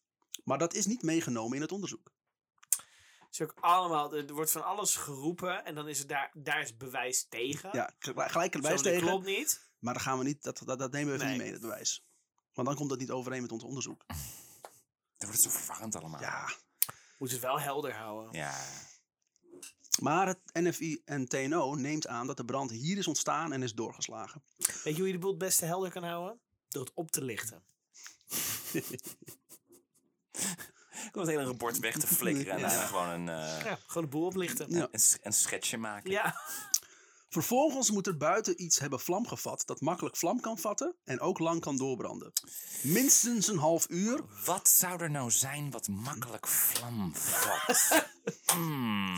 Maar dat is niet meegenomen in het onderzoek. Het is ook allemaal, er wordt van alles geroepen en dan is het daar, daar is bewijs tegen. Ja, gelijk Zo, bewijs dat tegen. klopt niet. Maar dan gaan we niet, dat, dat, dat nemen we even Nee. niet mee, het bewijs. Want dan komt dat niet overeen met ons onderzoek. Dan wordt het zo verwarrend allemaal. Ja, Moet het wel helder houden. Ja. maar het NFI en TNO neemt aan dat de brand hier is ontstaan en is doorgeslagen. Weet je hoe je de boel het beste helder kan houden? Door het op te lichten. Ik kom het hele rapport weg te flikkeren en Ja. daarna gewoon een, eh, Ja, gewoon de boel oplichten. Ja. een, een schetsje maken. Ja. Vervolgens moet er buiten iets hebben vlam gevat dat makkelijk vlam kan vatten en ook lang kan doorbranden. Minstens een half uur. Wat zou er nou zijn wat makkelijk vlam vat? Hmm,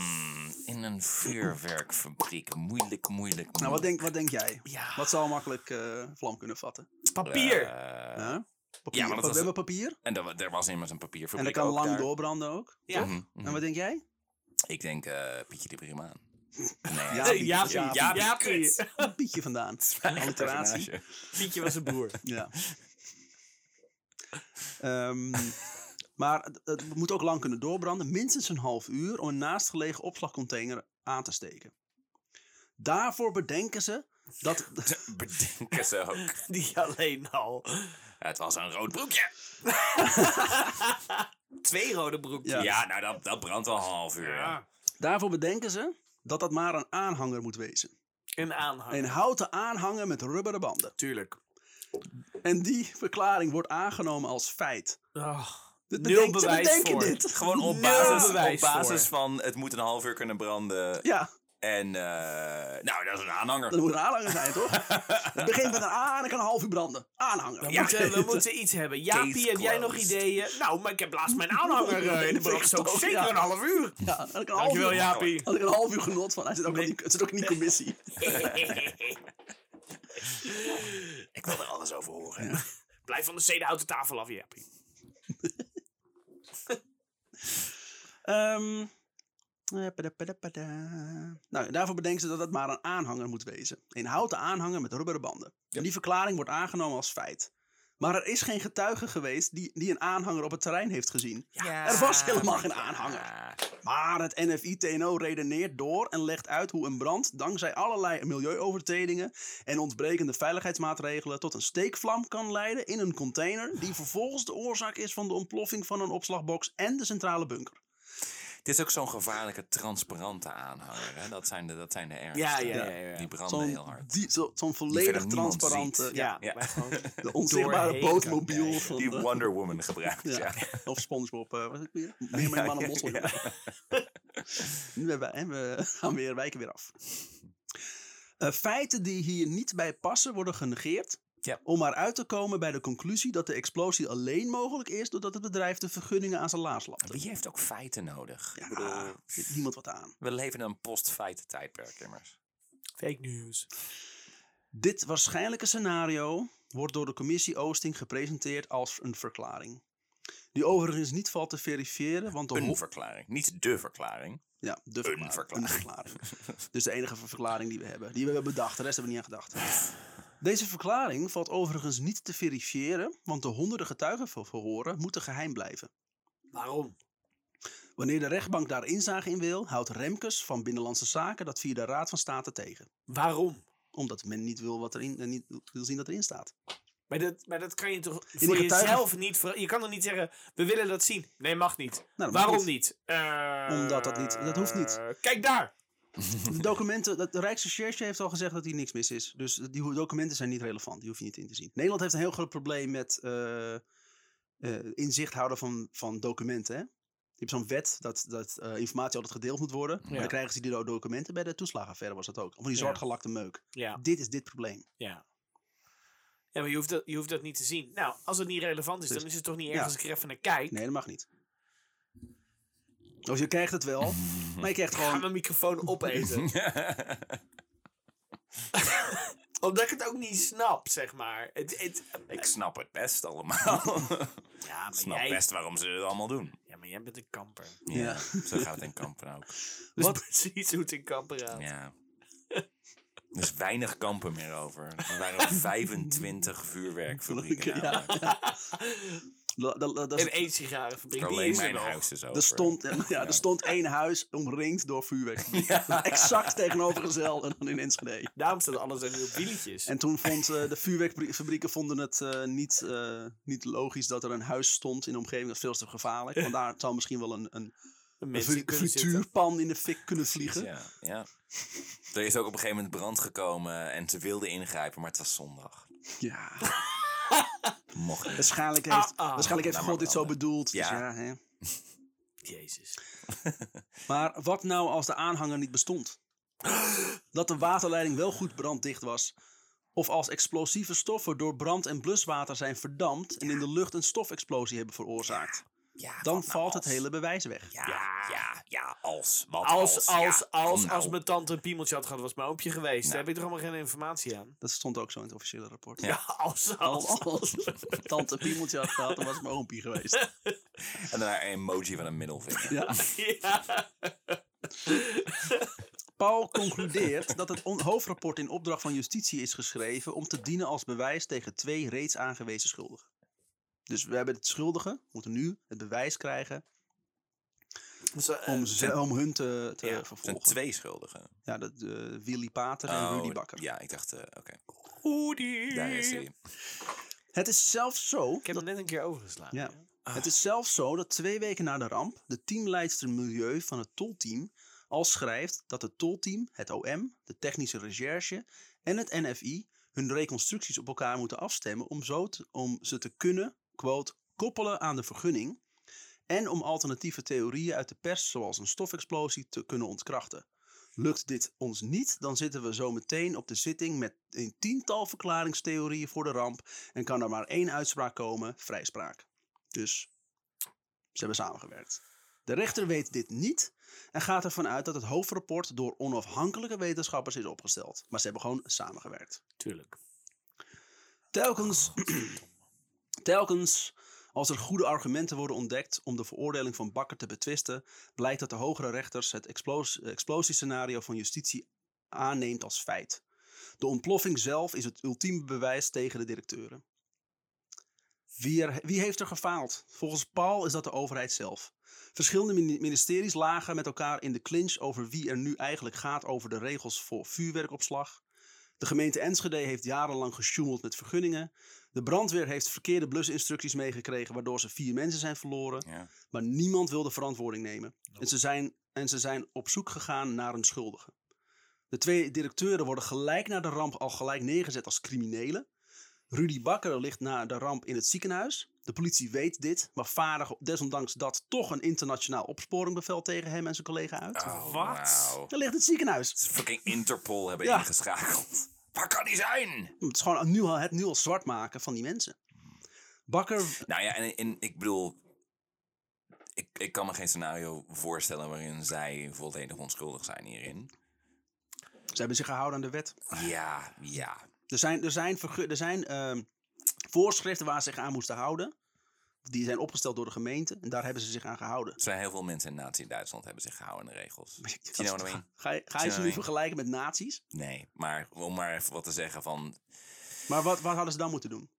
in een vuurwerkfabriek. Moeilijk, moeilijk, moeilijk. Nou, wat denk, wat denk jij? Ja. Wat zal makkelijk eh, vlam kunnen vatten? Papier. Eh, Huh? Papier. maar dat we was- hebben papier en er, wa- er was immers een en dat papierfabriek kan ook lang daar. doorbranden ook. ja. Mhm, mhm. En wat denk jij? Ik denk eh Pietje de Primaan. Nee, Ja, kut. Een Pietje vandaan. Alliteratie. Pietje was een boer. Ja. Ehm, maar het, het moet ook lang kunnen doorbranden. Minstens een half uur om een naastgelegen opslagcontainer aan te steken. Daarvoor bedenken ze dat... Bedenken ze ook. Die alleen al. Het was een rood broekje. Twee rode broekjes. Ja, nou dat, dat brandt al een half uur. Ja. Daarvoor bedenken ze dat dat maar een aanhanger moet wezen. Een aanhang. Een houten aanhanger met rubberen banden. Tuurlijk. En die verklaring wordt aangenomen als feit. Oh, Dit Nul bedenk- ze bewijs bedenken voor. dit. Gewoon op Nul basis, bewijs op basis voor. van het moet een half uur kunnen branden. Ja, En eh, nou, dat is een aanhanger. dat moet een aanhanger zijn, toch? Het begint met een A en dan kan een half uur branden. Aanhanger. we, Ja. moeten, we moeten iets hebben. Jaapie, heb jij nog ideeën? Nou, maar ik heb laatst mijn aanhanger eh, in de brand. Ja. Zeker een half uur. Ja, dan kan een half Dankjewel, uur, Jaapie. had ik een half uur genot van. Hij zit ook, Nee. die, zit ook in die commissie. Ik wil er alles over horen. Blijf van de zedenhouten tafel af, Jaapie. Ehm, Eh. Nou, daarvoor bedenken ze dat het maar een aanhanger moet wezen. Een houten aanhanger met rubberen banden. En die verklaring wordt aangenomen als feit. Maar er is geen getuige geweest die, die een aanhanger op het terrein heeft gezien. Er was helemaal geen aanhanger. Maar het NFI-TNO redeneert door en legt uit hoe een brand dankzij allerlei milieuovertredingen en ontbrekende veiligheidsmaatregelen tot een steekvlam kan leiden in een container die vervolgens de oorzaak is van de ontploffing van een opslagbox en de centrale bunker. Dit is ook zo'n gevaarlijke transparante aanhanger. Hè? Dat, zijn de, dat zijn de ergste. Ja, ja, ja, ja. Die branden Zo'n heel hard. die- zo- zo'n volledig transparante, ja, de onzichtbare bootmobiel van Die de- Wonder Woman gebruikt. Ja. Ja. Of SpongeBob. eh wat is het weer? Meer met man en mossel. Nu hebben we, en we gaan weer, wijken weer af. Eh, feiten die hier niet bij passen worden genegeerd. Ja. Om maar uit te komen bij de conclusie dat de explosie alleen mogelijk is doordat het bedrijf de vergunningen aan zijn laars lapte. Wie heeft ook feiten nodig? Ja, Ik bedoel, er heeft niemand wat aan. we leven in een post-feiten tijdperk immers. fake news. Dit waarschijnlijke scenario wordt door de commissie Oosting gepresenteerd als een verklaring. Die overigens niet valt te verifiëren, want de Een verklaring. Niet de verklaring. Ja, de verklaring. verklaring. Een verklaring. dus de enige ver- verklaring die we hebben. Die we hebben bedacht, de rest hebben we niet aan gedacht. Deze verklaring valt overigens niet te verifiëren, want de honderden getuigenverhoren moeten geheim blijven. Waarom? Wanneer de rechtbank daar inzage in wil, houdt Remkes van Binnenlandse Zaken dat via de Raad van State tegen. Waarom? Omdat men niet wil, wat erin, eh, niet wil zien dat erin staat. Maar dat, maar dat kan je toch voor getuigen- jezelf niet... ver- Je kan toch niet zeggen, we willen dat zien. Nee, mag niet. Nou, mag Waarom niet. niet? Eh, Omdat dat niet- dat hoeft niet. Kijk daar! De documenten, de Rijksrecherche heeft al gezegd dat hier niks mis is. Dus die documenten zijn niet relevant. Die hoef je niet in te zien. Nederland heeft een heel groot probleem met eh, inzicht houden van, van documenten. Hè? Je hebt zo'n wet dat, dat eh, informatie altijd gedeeld moet worden. Maar dan krijgen ze die do- documenten. Bij de toeslagenaffaire was dat ook. Of van die zwartgelakte meuk. Ja, Dit is dit probleem. ja. Ja, maar je hoeft, dat, je hoeft dat niet te zien. Nou, als het niet relevant is, Dus- dan is het toch niet erg ja. als ik er even naar kijk. Nee, dat mag niet. Of je krijgt het wel. maar je krijgt Ik ga gewoon... mijn microfoon opeten. Omdat ik het ook niet snap, zeg maar. Het, het, Ik snap het best allemaal. ja, maar Ik snap jij, best waarom ze het allemaal doen. ja, maar jij bent een kamper. Ja, Ja. Zo gaat het in kampen ook. Dus Wat? precies hoe het in kamper gaat. Ja. Er is weinig kampen meer over. Er waren 25 vuurwerkfabrieken. Ja, En één sigarenfabriek. Die Alleen is mijn huis is over. Er stond, ja, er stond één huis omringd door vuurwerk. Exact tegenovergesteld en dan in Enschede. Daarom staat alles nu op wieltjes. En toen vond eh, de vuurwerkfabrieken vonden het eh, niet, eh, niet logisch dat er een huis stond in de omgeving. Dat is veel te gevaarlijk. Want daar zou misschien wel een, een, een frituurpan in de fik kunnen vliegen. Ja, ja. Er is ook op een gegeven moment brand gekomen en ze wilden ingrijpen, maar het was zondag. Ja. Mocht niet. Waarschijnlijk heeft, Ah, ah. waarschijnlijk heeft Nou, God maar dit zo bedoeld. Dus Ja. ja, hè. Jezus. Maar wat nou als de aanhanger niet bestond? Dat de waterleiding wel goed branddicht was. Of als explosieve stoffen door brand en bluswater zijn verdampt en in de lucht een stofexplosie hebben veroorzaakt. Ja, Dan nou valt het hele bewijs weg. Ja, ja, ja, als. Wat Als, als, als, ja, als, nou. mijn tante een piemeltje had gehad, was mijn oompje geweest. Daar Nou. heb ik toch allemaal geen informatie aan. Dat stond ook zo in het officiële rapport. Ja. Ja, als, Als, als. als tante Piemeltje had gehad, dan was het mijn oompie geweest. En daarna een emoji van een middelvinger. Ja. Ja. Paul concludeert dat het hoofdrapport in opdracht van justitie is geschreven om te dienen als bewijs tegen twee reeds aangewezen schuldigen. Dus we hebben het schuldigen, moeten nu het bewijs krijgen Dus, eh, om, ze, om hun te, te ja, er Er zijn vervolgen. twee schuldigen. Ja, dat, eh, Willy Pater en Oh, Rudy Bakker. Ja, ik dacht, eh, oké. Oedie. Daar is hij. Het is zelfs zo Ik heb hem net een keer overgeslagen. Ja. Het is zelfs zo dat twee weken na de ramp de teamleidster milieu van het tolteam al schrijft dat het tolteam, het OM, de technische recherche en het NFI hun reconstructies op elkaar moeten afstemmen om, zo te- om ze te kunnen, quote, koppelen aan de vergunning en om alternatieve theorieën uit de pers zoals een stofexplosie te kunnen ontkrachten. Lukt dit ons niet, dan zitten we zo meteen op de zitting met een tiental verklaringstheorieën voor de ramp en kan er maar één uitspraak komen, vrijspraak. Dus ze hebben samengewerkt. De rechter weet dit niet en gaat ervan uit dat het hoofdrapport door onafhankelijke wetenschappers is opgesteld. Maar ze hebben gewoon samengewerkt. Tuurlijk. Telkens, telkens Als er goede argumenten worden ontdekt om de veroordeling van Bakker te betwisten, blijkt dat de hogere rechters het explos explosiescenario van justitie aanneemt als feit. De ontploffing zelf is het ultieme bewijs tegen de directeuren. Wie, wie heeft er gefaald? Volgens Paul is dat de overheid zelf. Verschillende mini- ministeries lagen met elkaar in de clinch over wie er nu eigenlijk gaat over de regels voor vuurwerkopslag. De gemeente Enschede heeft jarenlang gesjoemeld met vergunningen. De brandweer heeft verkeerde blusinstructies meegekregen, waardoor ze vier mensen zijn verloren. Ja. Maar niemand wil de verantwoording nemen. En, ze zijn, en ze zijn op zoek gegaan naar een schuldige. De twee directeuren worden gelijk na de ramp al gelijk neergezet als criminelen. Rudy Bakker ligt na de ramp in het ziekenhuis. De politie weet dit, maar vaardigen desondanks dat toch een internationaal opsporingbevel tegen hem en zijn collega uit. Oh, Wat? wauw. Hij ligt in het ziekenhuis. Fucking Interpol hebben Ja. ingeschakeld. Waar kan die zijn? Het is gewoon nu al, het nu al zwart maken van die mensen. Bakker, Nou ja, en, en ik bedoel... Ik, ik kan me geen scenario voorstellen waarin zij volledig onschuldig zijn hierin. ze hebben zich gehouden aan de wet. Ja, ja. Er zijn, er zijn, er zijn ehm, voorschriften waar ze zich aan moesten houden. Die zijn opgesteld door de gemeente en daar hebben ze zich aan gehouden. Er zijn heel veel mensen in Nazi-Duitsland hebben zich gehouden aan de regels. You know I mean? Ga, je- ga je ze I nu vergelijken met nazi's? Nee, maar om maar even wat te zeggen van... Maar wat, wat hadden ze dan moeten doen?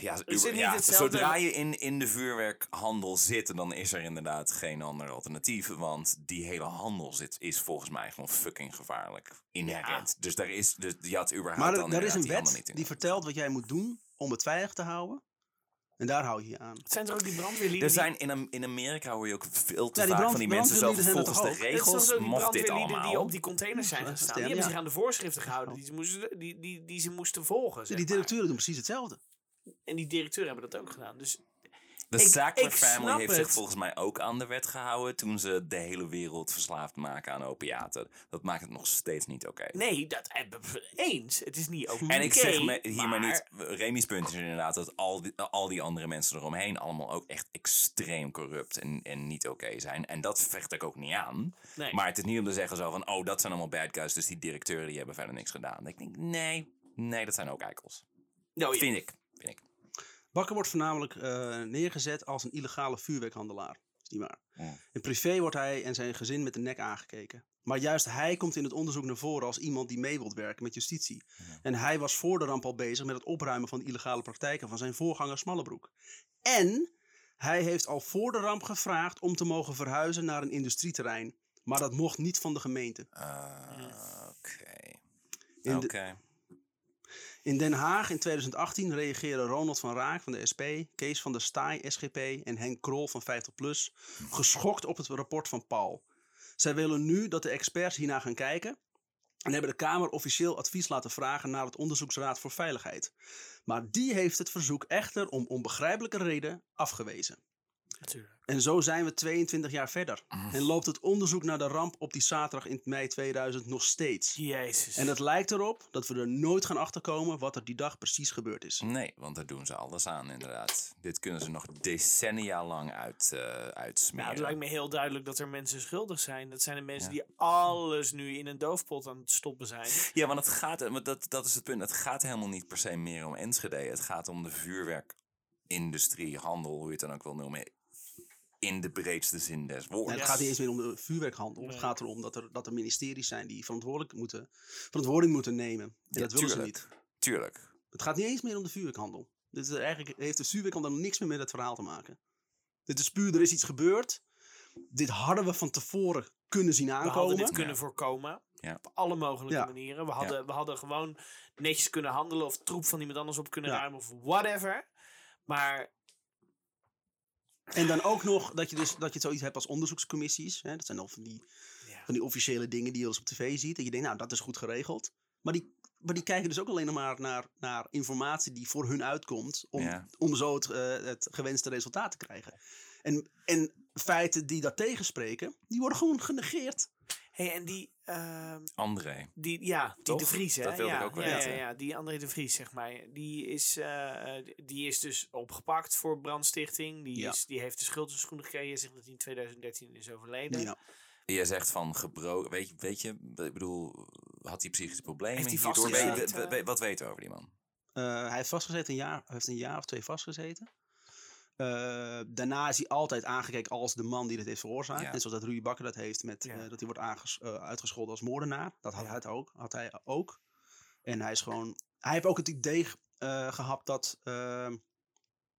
Ja, Is het uber- niet ja, hetzelfde- zodra je in, in de vuurwerkhandel zit, dan is er inderdaad geen ander alternatief. Want die hele handel zit, is volgens mij gewoon fucking gevaarlijk. Inherent. Dus daar is, dus je had überhaupt Maar dan er, er is een wet niet in. die vertelt wat jij moet doen om het veilig te houden. En daar hou je je aan. Het zijn er ook die brandweerlieden Er zijn in, in Amerika hoor je ook veel te Ja, die vaak brand- van die mensen zo volgens de regels mocht dit allemaal. die op die containers zijn gestaan. ja. Die hebben zich aan de voorschriften gehouden die ze, moesten, die, die, die ze moesten volgen. zeg die maar. directeuren doen precies hetzelfde. En die directeuren hebben dat ook gedaan. Dus De Ik- Sackler ik family heeft zich volgens mij ook aan de wet gehouden toen ze de hele wereld verslaafd maken aan opiaten. Dat maakt het nog steeds niet oké. nee, dat eh, eens. Het is niet oké. En ik zeg me, hier maar, niet, Remy's punt is inderdaad dat al die, al die andere mensen eromheen allemaal ook echt extreem corrupt en, en niet oké zijn. En dat vecht ik ook niet aan. Nee. Maar het is niet om te zeggen zo van, oh dat zijn allemaal bad guys, dus die directeuren die hebben verder niks gedaan. Ik denk, nee, nee, dat zijn ook eikels. Nou, ja. Vind ik, vind ik. Bakker wordt voornamelijk eh, neergezet als een illegale vuurwerkhandelaar. Is niet waar. Ja. In privé wordt hij en zijn gezin met de nek aangekeken. Maar juist hij komt in het onderzoek naar voren als iemand die mee wilt werken met justitie. En hij was voor de ramp al bezig met het opruimen van de illegale praktijken van zijn voorganger Smallebroek. En hij heeft al voor de ramp gevraagd om te mogen verhuizen naar een industrieterrein. Maar dat mocht niet van de gemeente. Ah, Oké. Oké. In Den Haag in 2018 reageerden Ronald van Raak van de SP, Kees van der Staaij SGP en Henk Krol van 50PLUS geschokt op het rapport van Paul. Zij willen nu dat de experts hierna gaan kijken en hebben de Kamer officieel advies laten vragen naar het Onderzoeksraad voor Veiligheid. Maar die heeft het verzoek echter om onbegrijpelijke reden afgewezen. Natuurlijk. En zo zijn we 22 jaar verder. En loopt het onderzoek naar de ramp op die zaterdag in mei 2000 nog steeds. Jezus. En het lijkt erop dat we er nooit gaan achterkomen wat er die dag precies gebeurd is. Nee, want daar doen ze alles aan, inderdaad. Dit kunnen ze nog decennia lang uit, eh uitsmeren. Nou, het lijkt me heel duidelijk dat er mensen schuldig zijn. Dat zijn de mensen die alles nu in een doofpot aan het stoppen zijn. Ja, want het gaat, want dat, dat is het punt. Het gaat helemaal niet per se meer om Enschede. Het gaat om de vuurwerkindustrie, handel, hoe je het dan ook wil noemen. In de breedste zin des En woords. het gaat niet eens meer om de vuurwerkhandel. Het gaat erom dat er, dat er ministeries zijn die verantwoordelijk moeten, verantwoording moeten nemen. En Ja, dat willen ze tuurlijk. niet. Tuurlijk. Het gaat niet eens meer om de vuurwerkhandel. Dit is eigenlijk heeft de vuurwerkhandel niks meer met het verhaal te maken. Dit is puur, er is iets gebeurd. Dit hadden we van tevoren kunnen zien We hadden aankomen. dit kunnen voorkomen. Ja. Op alle mogelijke Ja. manieren. We hadden, we hadden gewoon netjes kunnen handelen of troep van iemand anders op kunnen Ja. ruimen of whatever. Maar En dan ook nog dat je, dus, dat je zoiets hebt als onderzoekscommissies. Hè? Dat zijn dan van die, ja. van die officiële dingen die je eens op tv ziet. Dat je denkt, nou, dat is goed geregeld. Maar die, maar die kijken dus ook alleen maar naar, naar informatie die voor hun uitkomt. Om, Ja. om zo het, eh, het gewenste resultaat te krijgen. En, en feiten die dat tegenspreken, die worden gewoon genegeerd. Hey, en die, ehm, André. die, ja, die Toch? de Vries, hè? Dat wilde ja, ik ook ja, weten. Ja, ja, die André de Vries, zeg maar. Die is, eh, eh, die is dus opgepakt voor brandstichting. Die, Ja. is, die heeft de schuld in schoenen gekregen. Je zegt dat hij in 2013 is overleden. Ja. Je zegt van gebroken. Weet je, weet je, ik bedoel, had hij psychische problemen? Heeft hij? Weet- we- Wat weten we over die man? Eh, hij heeft vastgezeten een jaar, hij heeft een jaar of twee vastgezeten. Eh, daarna is hij altijd aangekeken als de man die dit heeft veroorzaakt. Ja. Net zoals dat Rudy Bakker dat heeft met Ja. eh, dat hij wordt aanges, eh, uitgescholden als moordenaar. Dat had, hij het ook, had hij ook. En hij is gewoon. Hij heeft ook het idee eh, gehad dat, ehm,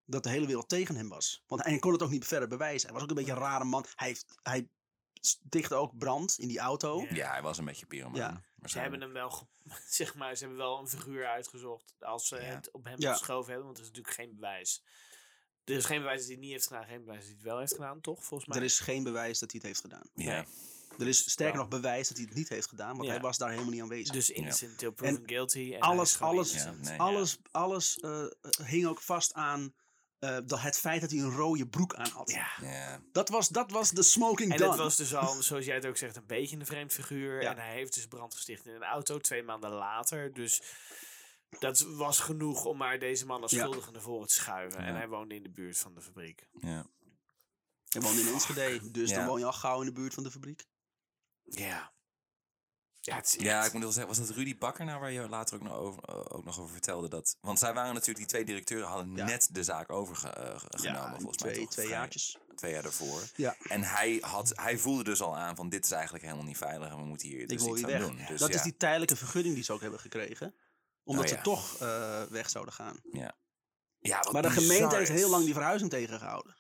dat de hele wereld tegen hem was. Want hij kon het ook niet verder bewijzen. Hij was ook een beetje een rare man. Hij, heeft, hij stichtte ook brand in die auto. Ja. Ja, hij was een beetje pyromaan. Ja. Ze hebben hem wel, zeg maar, ze hebben wel een figuur uitgezocht als ze Ja. het op hem Ja. geschoven hebben, want er is natuurlijk geen bewijs. Er is geen bewijs dat hij het niet heeft gedaan, geen bewijs dat hij het wel heeft gedaan, toch? Volgens mij. Er is geen bewijs dat hij het heeft gedaan. Ja. Nee. Er is sterker Ja. nog bewijs dat hij het niet heeft gedaan, want Ja. hij was daar helemaal niet aanwezig. Dus innocent till proven guilty. En alles- alles- innocent. Ja, nee. alles alles eh, hing ook vast aan eh, dat het feit dat hij een rode broek aan had. Ja. Ja. Dat, was, dat was de smoking En gun. het was dus al, zoals jij het ook zegt, een beetje een vreemd figuur. Ja. En hij heeft dus brand gesticht in een auto twee maanden later. Dus dat was genoeg om maar deze man als Ja. schuldige naar voren te schuiven. En hij woonde in de buurt van de fabriek. Ja. Hij woonde in Enschede, dus Ja. dan woon je al gauw in de buurt van de fabriek. Ja. Ja, het is Ja, echt- ik moet wel zeggen, was dat Rudy Bakker nou waar je later ook nog over, eh, ook nog over vertelde? Dat, want zij waren natuurlijk, die twee directeuren hadden Ja. net de zaak overgenomen volgens mij. twee, toch? twee Vrij- jaartjes. Twee jaar ervoor. Ja. En hij, had, hij voelde dus al aan van dit is eigenlijk helemaal niet veilig en we moeten hier Ik dus iets aan weg. doen. Dus dat ja, is die tijdelijke vergunning die ze ook hebben gekregen. Omdat Oh, ze ja. toch eh, weg zouden gaan. ja, wat Maar de gemeente heeft heel lang die verhuizing tegengehouden.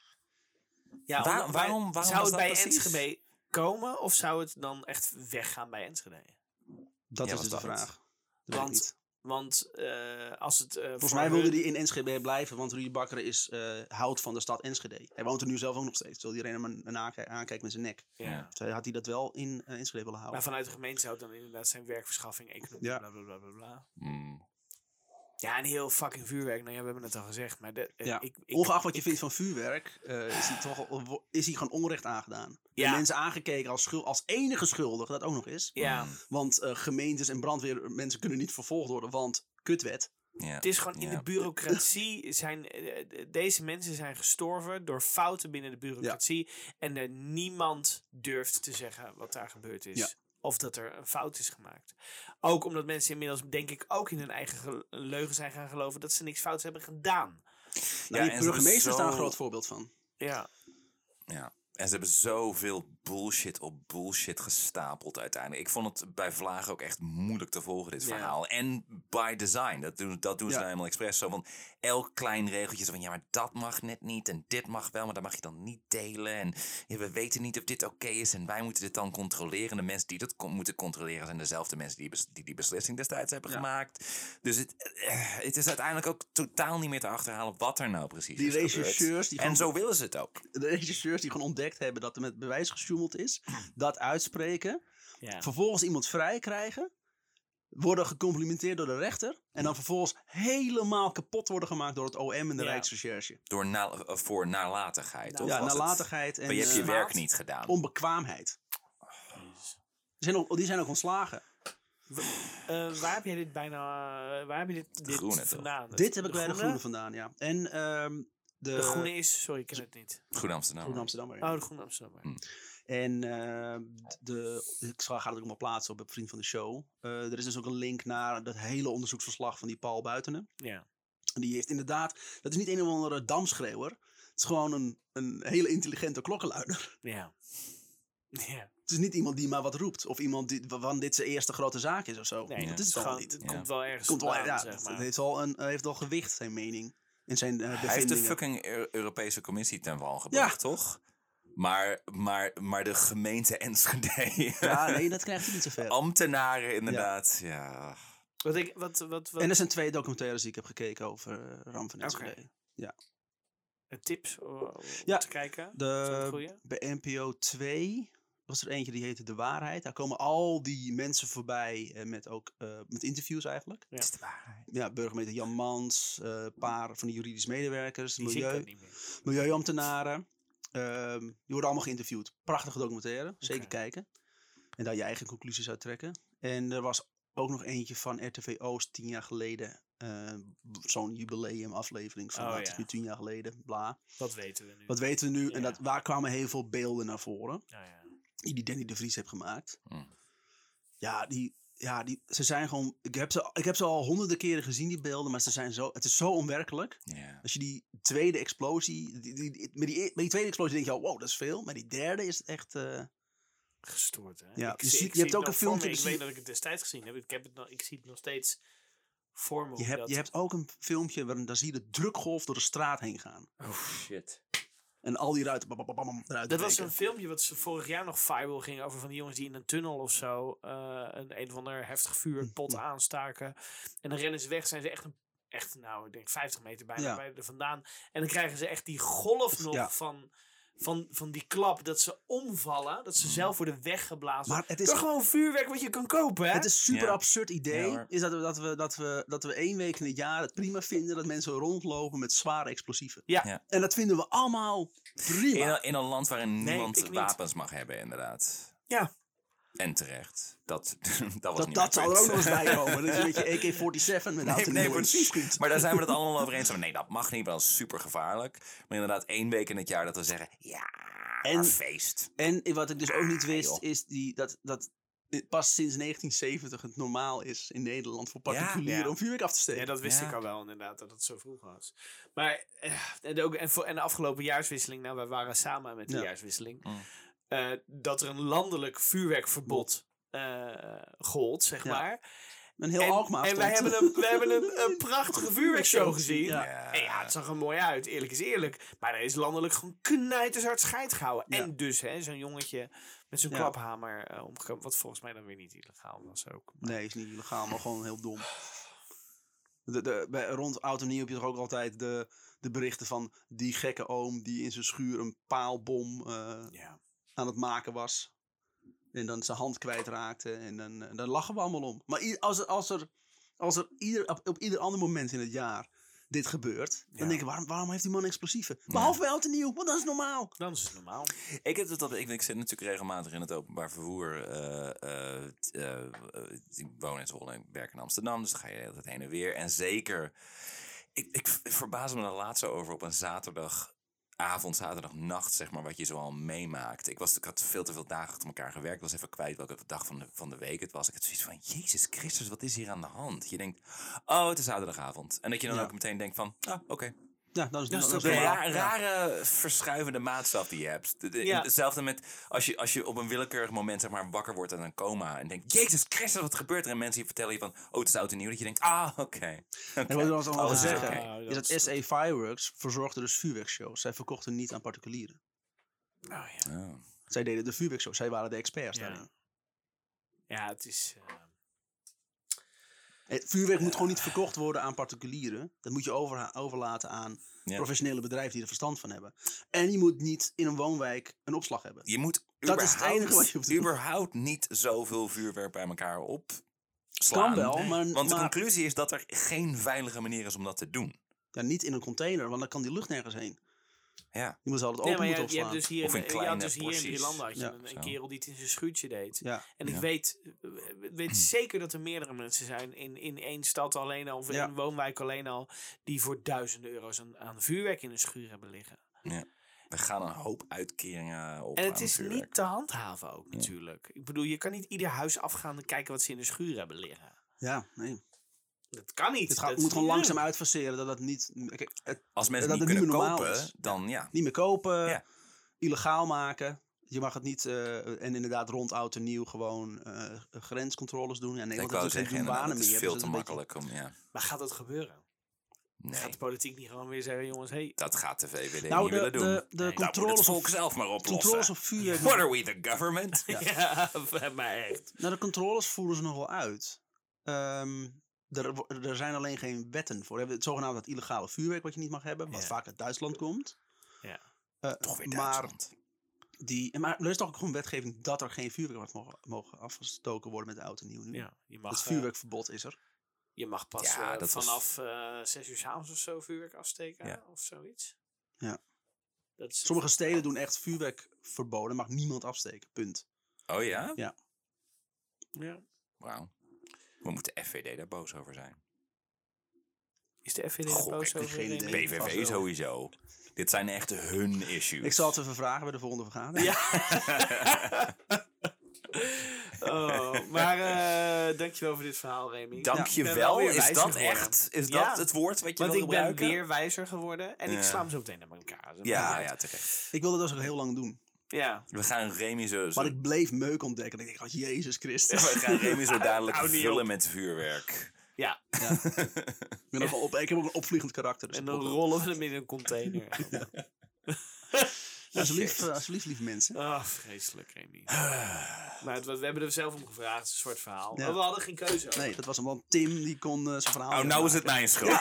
Ja, Waar- om- waarom- waarom zou het dat bij precies? Enschede komen of zou het dan echt weggaan bij Enschede? Dat Ja, is dus de vraag. Want-. Want eh, als het. eh, Volgens mij wilde hun- hij in Enschede blijven, want Rudy Bakker is eh hout van de stad Enschede. Hij woont er nu zelf ook nog steeds, terwijl iedereen hem een aankijkt, aankijkt met zijn nek. Ja. Dus hij had hij dat wel in Enschede willen houden. Maar vanuit de gemeente zou het dan inderdaad zijn werkverschaffing, economie, Ja. bla bla bla bla bla. Mm. Ja, en heel fucking vuurwerk. Nou ja, we hebben het al gezegd. Maar de, eh, Ja. ik, ik, Ongeacht wat je ik- vindt van vuurwerk, eh, is, hij toch, is hij gewoon onrecht aangedaan. Ja. En mensen aangekeken als, als enige schuldige, dat ook nog is. Ja. Want eh, gemeentes en brandweermensen kunnen niet vervolgd worden, want kutwet. Ja. het is gewoon in Ja. de bureaucratie zijn deze mensen zijn gestorven door fouten binnen de bureaucratie en er niemand durft te zeggen wat daar gebeurd is. Ja. Of dat er een fout is gemaakt. Ook omdat mensen inmiddels, denk ik, ook in hun eigen ge- leugen zijn gaan geloven dat ze niks fouts hebben gedaan. Nou, en die burgemeester is daar een groot voorbeeld van. Ja, Ja. En ze hebben zoveel bullshit op bullshit gestapeld uiteindelijk. Ik vond het bij Vlagen ook echt moeilijk te volgen, dit Ja. verhaal. En by design, dat doen, dat doen ze Ja. nou helemaal expres. Zo van elk klein regeltje van, ja, maar dat mag net niet. En dit mag wel, maar dat mag je dan niet delen. En ja, we weten niet of dit oké is. En wij moeten dit dan controleren. En de mensen die dat kon- moeten controleren zijn dezelfde mensen die, die die beslissing destijds hebben Ja. gemaakt. Dus het, eh, het is uiteindelijk ook totaal niet meer te achterhalen wat er nou precies Die is gebeurd. regisseurs die En zo willen ze het ook. De regisseurs die gewoon ontdekt hebben dat er met bewijs gesjoemeld is, dat uitspreken, ja. vervolgens iemand vrij krijgen, worden gecomplimenteerd door de rechter en dan vervolgens helemaal kapot worden gemaakt door het OM en de Ja. Rijksrecherche. Door na, eh, voor nalatigheid, toch? Ja, was het? nalatigheid en Maar je hebt je eh, werk niet gedaan. onbekwaamheid. Die zijn, ook, die zijn ook ontslagen. Eh, waar heb je dit bijna, eh, waar heb je dit, dit groene, toch? vandaan? Dit heb ik bij de Groene vandaan, ja. En ehm, de, De groene is, sorry, ik ken het niet. Goed Amsterdam. Groene Amsterdammer. ja. Oh, de groene Amsterdam. Hm. En eh, de, ik zal- ga het ook maar plaatsen op een vriend van de show. Eh, er is dus ook een link naar dat hele onderzoeksverslag van die Paul Buitenen. Ja. En die heeft inderdaad, dat is niet een of andere damschreeuwer. Het is gewoon een, een hele intelligente klokkenluider. Ja. Ja. Het is niet iemand die maar wat roept. Of iemand die, waarvan dit zijn eerste grote zaak is of zo. Nee, dat het is het gewoon, niet. Het Ja. komt wel ergens Komt wel, ja, zeg het heeft wel, een, heeft wel gewicht, zijn mening. En zijn eh Hij heeft de fucking Eu- Europese commissie ten val gebracht, toch? Maar, maar, maar de gemeente Enschede, Ja, nee, dat krijgt hij niet zo ver. ambtenaren inderdaad, ja. Wat ik, wat, wat, wat En er zijn twee documentaires die ik heb gekeken over eh, Ram van Enschede. eh, tips eh, om Ja, te kijken? De, bij NPO 2 was er eentje die heette De Waarheid. Daar komen al die mensen voorbij eh, met ook eh, met interviews eigenlijk. Ja. Dat is de waarheid. Ja, burgemeester Jan Mans, eh, een paar van de juridisch medewerkers, milieu, milieuambtenaren. Ehm, die worden allemaal geïnterviewd. Prachtige documentaire, zeker kijken. En daar je eigen conclusies uit trekken. En er was ook nog eentje van RTV Oost tien jaar geleden. eh, Zo'n jubileumaflevering van Oh, het ja. is nu tien jaar geleden, bla. Wat weten we nu? Wat weten we nu? En dat, waar kwamen heel veel beelden naar voren. Nou ja. Die Danny de Vries heeft gemaakt. Mm. Ja, die, ja, die, ze zijn gewoon. Ik heb, ze, ik heb ze al honderden keren gezien, die beelden, maar ze zijn zo, het is zo onwerkelijk. Ja. Als je die tweede explosie. Die, die, die- met, die, e- met die tweede explosie denk je al, wow, dat is veel. Maar die derde is echt. eh, Gestoord, hè? Ja, ik, je zie- ziet- ik je hebt ook een filmpje. Ik weet dat ik het destijds gezien heb. Ik, heb het nog, ik zie het nog steeds voor me. je, hebt, dat- je hebt ook een filmpje waarin daar zie je de drukgolf door de straat heen gaan. Oh shit. En al die ruiten bam, bam, bam, bam, eruit Dat was een filmpje wat ze vorig jaar nog viral ging over van die jongens die in een tunnel of zo eh, een een of ander heftig vuurpot aanstaken. En dan rennen ze weg, zijn ze echt een echt, nou, ik denk 50 meter bijna Ja. bij er vandaan. En dan krijgen ze echt die golf nog Ja. van, van, van die klap. Dat ze omvallen. Dat ze zelf worden weggeblazen. Maar het is- Door gewoon vuurwerk wat je kan kopen, hè? Het is een super Ja. absurd idee. Ja, is dat we, dat, we, dat, we, dat we één week in het jaar het prima vinden dat mensen rondlopen met zware explosieven. Ja. Ja. En dat vinden we allemaal prima. In, een, in een land waarin Nee, niemand wapens mag hebben, inderdaad. Ja. En terecht. Dat, dat was dat niet dat zou er ook nog eens bij komen. Dat je een beetje AK-47 met Nee, nee, precies. Maar daar zijn we het allemaal over eens. Van, Nee, dat mag niet, want dat is super gevaarlijk. Maar inderdaad, één week in het jaar dat we zeggen... Ja, En- feest. En wat ik dus ook niet Ah, wist, is die, dat, dat dit pas sinds 1970 het normaal is in Nederland voor particulieren Ja. om vuurwerk af te steken. Ja, dat wist Ja. ik al wel inderdaad, dat het zo vroeg was. Maar, eh, en, ook, en, voor, en de afgelopen jaarswisseling, nou, wij waren samen met de Ja. jaarswisseling, Mm. Eh, dat er een landelijk vuurwerkverbod eh gold, zeg Ja. maar. Een heel en, Alkmaar en wij hebben een, we hebben een, een prachtige vuurwerkshow gezien. Ja. En ja, het zag er mooi uit, eerlijk is eerlijk. Maar er is landelijk gewoon knijtershard scheid gehouden. Ja. En dus, hè, zo'n jongetje met zo'n Ja. klaphamer eh, omgekomen. Wat volgens mij dan weer niet illegaal was ook. Maar- Nee, is niet illegaal, maar gewoon heel dom. De, de, bij, rond Oud en Nieuw heb je toch ook altijd de, de berichten van die gekke oom die in zijn schuur een paalbom Ja. Aan het maken was. En dan zijn hand kwijtraakte. En dan, eh, daar lachen we allemaal om. Maar als er, als er, als er ieder, op, op ieder ander moment in het jaar dit gebeurt. Ja. Dan denk ik, waarom, waarom heeft die man explosieven? Behalve bij Oud en Nieuw, want dat is normaal. Dan is het normaal. Ik, heb het dat, ik, ik zit natuurlijk regelmatig in het openbaar vervoer. eh, eh, t- ik woon in Zwolle en werk in Amsterdam. Dus dan ga je de hele tijd heen en weer. En zeker, ik, ik verbaas me er laatst zo over op een zaterdagavond, zaterdagnacht, zeg maar, wat je zoal meemaakt. Ik, was, ik had veel te veel dagen achter elkaar gewerkt. Ik was even kwijt welke dag van de, van de week het was. Ik had zoiets van, Jezus Christus, wat is hier aan de hand? Je denkt, oh, het is zaterdagavond. En dat je dan Ja. ook meteen denkt van, ah, oké. Ja, is, Dat is toch Een Ja. rare verschuivende maatstaf die je hebt. De- de- Ja. Hetzelfde met als je, als je op een willekeurig moment zeg maar, wakker wordt uit een coma. En denkt, jezus Christus, wat gebeurt er? En mensen die vertellen je van, oh, het is oud en nieuw. Dat je denkt, ah, oké. En wat we dan allemaal Alles is zeggen, is dat SA Fireworks verzorgde dus vuurwerkshows. Zij verkochten niet aan particulieren. Nou ja. Oh. Zij deden de vuurwerkshows. Zij waren de experts Ja. daarin. Ja, het is... eh, vuurwerk moet gewoon niet verkocht worden aan particulieren. Dat moet je over, overlaten aan Ja. professionele bedrijven die er verstand van hebben. En je moet niet in een woonwijk een opslag hebben. Je moet Dat is het enige wat je überhaupt niet zoveel vuurwerk bij elkaar op Kan wel, maar, Want de maar conclusie is dat er geen veilige manier is om dat te doen. ja, niet in een container, want dan kan die lucht nergens heen. Ja. Je moet ze altijd Ja, open je, moeten je hebt dus hier, Of in in, je had kleine dus hier in had je Ja, een, een kerel die het in zijn schuurtje deed. Ja, En ik Ja. weet, weet zeker dat er meerdere mensen zijn in, in één stad alleen al, of in Ja. een woonwijk alleen al, die voor duizenden euro's aan, aan vuurwerk in hun schuur hebben liggen. We gaan een hoop uitkeringen op En het is vuurwerk. niet te handhaven ook natuurlijk. Ik bedoel, je kan niet ieder huis afgaan en kijken wat ze in de schuur hebben liggen. ja nee. Dat kan niet. Het gaat, Dat is moet gewoon langzaam uitfaceren dat het niet, het Als mensen dat niet kunnen kopen, is. dan ja. niet meer kopen, Ja. illegaal maken. Je mag het niet, eh, en inderdaad rond oud en nieuw gewoon eh, grenscontroles doen. Ja, Ik Nederland ook zeggen, geen is meer. veel dus te dat is een beetje- makkelijk om, ja. Maar gaat dat gebeuren? Nee, Gaat de politiek niet gewoon weer zeggen, jongens, hey, dat gaat de VVD Nou, niet de, willen doen. de, de Nee. Dat moet controles, het volk zelf maar oplossen. controles op vuurwerk. What are we, the government? ja, maar echt. Nou, de controles voeren ze nog wel uit. Ehm, er, er zijn alleen geen wetten voor. We hebben het zogenaamd het illegale vuurwerk wat je niet mag hebben, wat Ja. vaak uit Duitsland komt. Ja. Eh, Toch weer maar, Duitsland. die, maar er is toch ook gewoon wetgeving dat er geen vuurwerk wordt mogen, mogen afgestoken worden met de auto nieuw nu. Ja, je mag, het eh, vuurwerkverbod is er. je mag pas Ja, eh, dat was- vanaf eh zes uur s'avonds of zo vuurwerk afsteken Ja. of zoiets. Ja. Dat is Sommige steden doen echt vuurwerk verboden, mag niemand afsteken. Punt. Oh ja? Ja. Ja. Wauw. We moeten FVD daar boos over zijn. Is de FVD er Goh, boos over? vast BVV sowieso. Dit zijn echt hun issues. Ik zal het even vragen bij de volgende vergadering. Ja. oh, maar eh dankjewel dankjewel voor dit verhaal, Remy. Dank Ik je ben wel. weer Is dat geworden. echt? Is Ja. dat het woord wat je Want wil ik ben weer wijzer geworden en ik sla hem zo meteen naar elkaar. Ja, ja, terecht. Ik wilde dat dus ook heel lang doen. Ja. We gaan Remy zo... zo Maar ik bleef meuk ontdekken. En ik dacht, oh, Jezus Christus. we gaan Remy zo dadelijk vullen op. met vuurwerk. Ja, Ik, ben nogal op, ik heb ook een opvliegend karakter. Dus en dan rollen we hem in een container. alsjeblieft, alsjeblieft, lieve mensen. Ah, vreselijk, Remy. Maar het, was- we hebben er zelf om gevraagd, een soort verhaal. Ja. Maar we hadden geen keuze. Nee, dat was hem want Tim die kon eh, zijn verhaal. Oh, nou is het mijn schuld.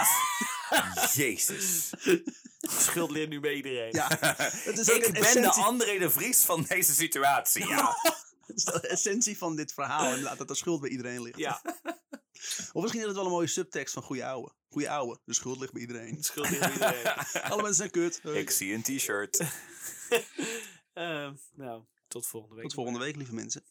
Jezus. Schuld ligt nu bij iedereen. Ja, het is Ik ben de essentie, André de Vries van deze situatie. Ja. het is de essentie van dit verhaal. Inderdaad, dat de schuld bij iedereen ligt. Ja, Of misschien is het wel een mooie subtekst van goede ouwe. Goeie ouwe, de schuld ligt bij iedereen. schuld ligt bij iedereen. Alle mensen zijn kut. Hey. Ik zie een t-shirt. Eh, nou, tot volgende week. Tot volgende week, lieve mensen.